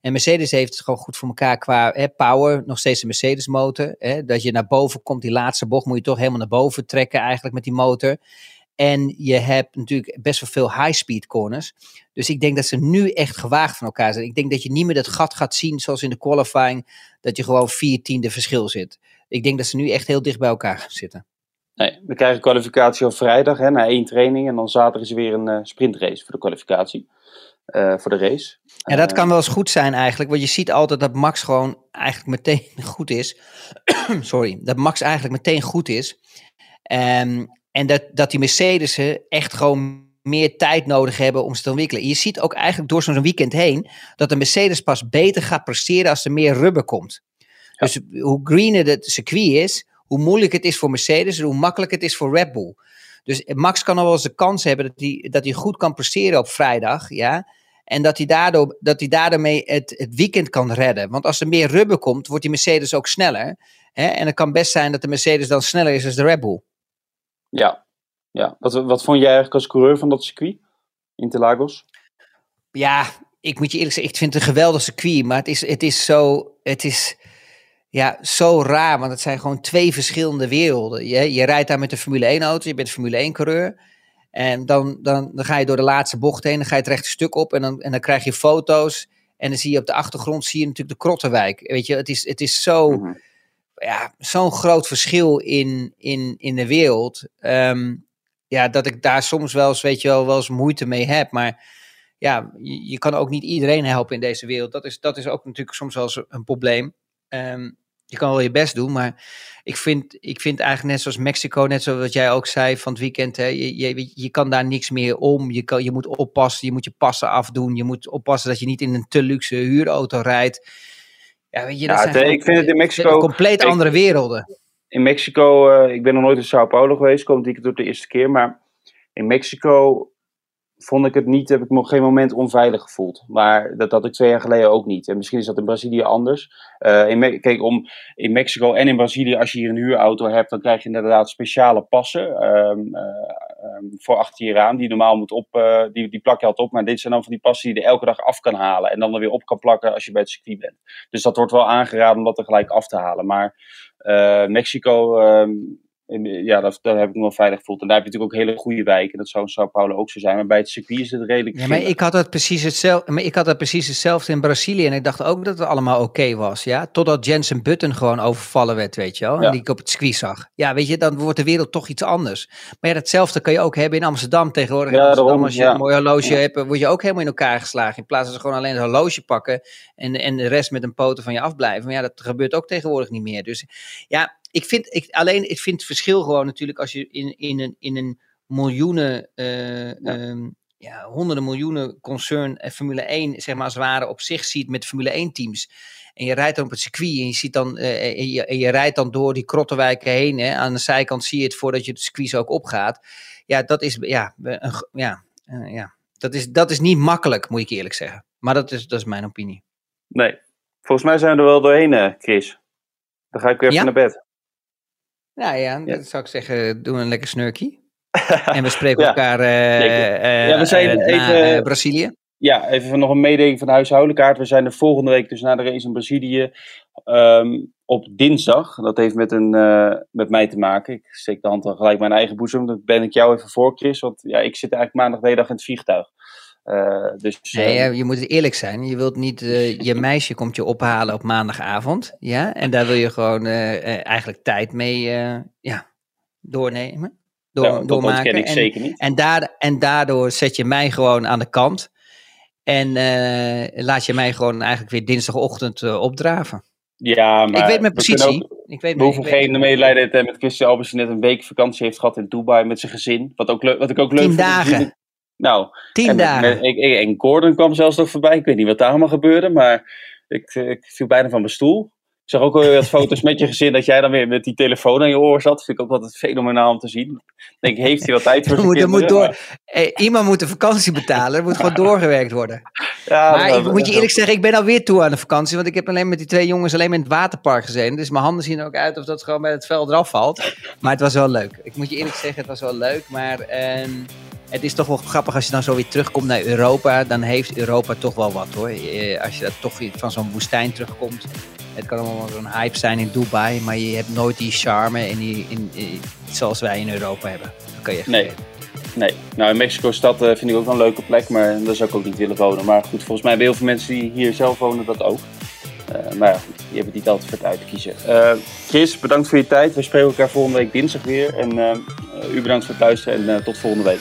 En Mercedes heeft het gewoon goed voor elkaar qua hè, power. Nog steeds een Mercedes motor. Dat je naar boven komt, die laatste bocht moet je toch helemaal naar boven trekken eigenlijk met die motor. En je hebt natuurlijk best wel veel high-speed corners. Dus ik denk dat ze nu echt gewaagd van elkaar zijn. Ik denk dat je niet meer dat gat gaat zien zoals in de qualifying. Dat je gewoon vier tiende verschil zit. Ik denk dat ze nu echt heel dicht bij elkaar gaan zitten. Nee, we krijgen kwalificatie op vrijdag hè, na één training. En dan zaterdag is er weer een uh, sprintrace voor de kwalificatie. voor de race. Ja, dat kan wel eens goed zijn eigenlijk. Want je ziet altijd dat Max gewoon eigenlijk meteen *laughs* goed is. *clears throat* Sorry, dat Max eigenlijk meteen goed is. Um, en dat, dat die Mercedes echt gewoon meer tijd nodig hebben om ze te ontwikkelen. Je ziet ook eigenlijk door zo'n weekend heen dat de Mercedes pas beter gaat presteren als er meer rubber komt. Dus hoe greener het circuit is, hoe moeilijk het is voor Mercedes en hoe makkelijk het is voor Red Bull. Dus Max kan al wel eens de kans hebben dat hij, dat hij goed kan presteren op vrijdag. Ja? En dat hij daardoor, dat hij daarmee het, het weekend kan redden. Want als er meer rubber komt, wordt die Mercedes ook sneller. Hè? En het kan best zijn dat de Mercedes dan sneller is dan de Red Bull. Ja, ja. Wat, wat vond jij eigenlijk als coureur van dat circuit? Interlagos? Ja, ik moet je eerlijk zeggen, ik vind het een geweldig circuit. Maar het is, het is zo. Het is ja, zo raar, want het zijn gewoon twee verschillende werelden. Je, je rijdt daar met de Formule 1-auto, je bent Formule 1-coureur. En dan, dan, dan ga je door de laatste bocht heen, dan ga je het rechte stuk op en dan, en dan krijg je foto's. En dan zie je op de achtergrond zie je natuurlijk de Krottenwijk. Weet je, het is, het is zo, mhm. Ja, zo'n groot verschil in, in, in de wereld. Ehm, ja, dat ik daar soms wel eens, weet je wel, wel eens moeite mee heb. Maar ja, je, je, kan ook niet iedereen helpen in deze wereld. Dat is, dat is ook natuurlijk soms wel eens een probleem. Um, je kan wel je best doen, maar ik vind, ik vind eigenlijk net zoals Mexico, net zoals jij ook zei van het weekend, hè, je, je, je kan daar niks meer om. Je, kan, je moet oppassen, je moet je passen afdoen, je moet oppassen dat je niet in een te luxe huurauto rijdt. Ja, weet je, dat ja, zijn ik vind het in Mexico compleet andere werelden. In Mexico, uh, ik ben nog nooit in Sao Paulo geweest, komt ik het op de eerste keer, maar in Mexico vond ik het niet, heb ik me op geen moment onveilig gevoeld. Maar dat had ik twee jaar geleden ook niet. En misschien is dat in Brazilië anders. Uh, in kijk, om, in Mexico en in Brazilië, als je hier een huurauto hebt, dan krijg je inderdaad speciale passen um, uh, um, voor achter je raam. Die normaal moet op, uh, die, die plak je altijd op. Maar dit zijn dan van die passen die je er elke dag af kan halen. En dan er weer op kan plakken als je bij het circuit bent. Dus dat wordt wel aangeraden om dat er gelijk af te halen. Maar Mexico. Um, ja, dat, daar heb ik me wel veilig gevoeld. En daar heb je natuurlijk ook hele goede wijken. Dat zou in Sao Paulo ook zo zijn. Maar bij het circuit is het redelijk. Ja, maar ik had het precies hetzelfde. Maar ik had het precies hetzelfde in Brazilië. En ik dacht ook dat het allemaal oké was. Ja, totdat Jensen Button gewoon overvallen werd, weet je wel. En die ik op het circuit zag. Ja, weet je, dan wordt de wereld toch iets anders. Maar ja, datzelfde kan je ook hebben in Amsterdam tegenwoordig. Ja, Amsterdam, als je een mooi horloge hebt, word je ook helemaal in elkaar geslagen. In plaats van ze gewoon alleen een horloge pakken. En, en de rest met een poten van je afblijven. Maar ja, dat gebeurt ook tegenwoordig niet meer. Dus ja, ik vind, ik, alleen, ik vind het verschil gewoon natuurlijk als je in, in, een, in een miljoenen, uh, ja. Um, ja. honderden miljoenen concern en Formule 1, zeg maar als het ware, op zich ziet met Formule 1 teams. En je rijdt dan op het circuit en je, ziet dan, uh, en je, en je, rijdt dan door die krottenwijken heen. Hè. Aan de zijkant zie je het voordat je het circuit ook opgaat. Ja, dat is, ja, een, ja, ja. Dat, is, dat is niet makkelijk, moet ik eerlijk zeggen. Maar dat is, dat is mijn opinie. Nee, volgens mij zijn we er wel doorheen, Chris. Dan ga ik weer even naar bed. Nou ja, ja. zou ik zeggen, doe een lekker snurkie. *laughs* en we spreken elkaar uh, ja, we zijn even, uh, Brazilië. Ja, even nog een mededeling van de huishoudelijkaart. We zijn er volgende week, dus na de race in Brazilië, um, op dinsdag. Dat heeft met, een, met mij te maken. Ik steek de hand dan gelijk mijn eigen boezem. Dat ben ik jou even voor, Chris. Want ja, ik zit eigenlijk maandag de hele dag in het vliegtuig. Uh, dus, nee, uh, je moet eerlijk zijn. Je wilt niet, uh, *laughs* je meisje komt je ophalen op maandagavond. Ja, en daar wil je gewoon eigenlijk tijd mee ja, doornemen. Door, ja, doormaken. Dat ken ik en, zeker niet. En, daar, en daardoor zet je mij gewoon aan de kant. En laat je mij gewoon eigenlijk weer dinsdagochtend opdraven. Ja, maar... Ik weet mijn positie. Ook, ik weet we hoeven geen medelijden met Christian Albers die net een week vakantie heeft gehad in Dubai met zijn gezin. Wat, ook wat ik ook leuk Tien vind. dagen. Nou, Tien en, dagen. en Gordon kwam zelfs nog voorbij. Ik weet niet wat daar allemaal gebeurde, maar ik, ik viel bijna van mijn stoel. Ik zag ook alweer wat foto's met je gezin dat jij dan weer met die telefoon aan je oor zat. Vind ik ook altijd fenomenaal om te zien. Ik denk, heeft hij wat tijd voor *laughs* moet, moet door, eh, Iemand moet de vakantie betalen. Er moet gewoon *laughs* doorgewerkt worden. Ja, maar ik moet je eerlijk zeggen, ik ben alweer toe aan de vakantie. Want ik heb alleen met die twee jongens alleen in het waterpark gezeten. Dus mijn handen zien er ook uit of dat gewoon bij het veld eraf valt. Maar het was wel leuk. Ik moet je eerlijk zeggen, het was wel leuk. Maar... Uh, het is toch wel grappig als je dan zo weer terugkomt naar Europa. Dan heeft Europa toch wel wat hoor. Eh, als je dat toch van zo'n woestijn terugkomt. Het kan allemaal wel zo'n hype zijn in Dubai. Maar je hebt nooit die charme en die, in, in, zoals wij in Europa hebben. Dat kan je echt nee. Nee, nou in Mexico-stad uh, vind ik ook wel een leuke plek, maar daar zou ik ook niet willen wonen. Maar goed, volgens mij hebben heel veel mensen die hier zelf wonen dat ook. Uh, maar ja, goed, je hebt het niet altijd voor het uit te kiezen. Uh, Chris, bedankt voor je tijd. We spreken elkaar volgende week dinsdag weer. En u bedankt voor het luisteren en tot volgende week.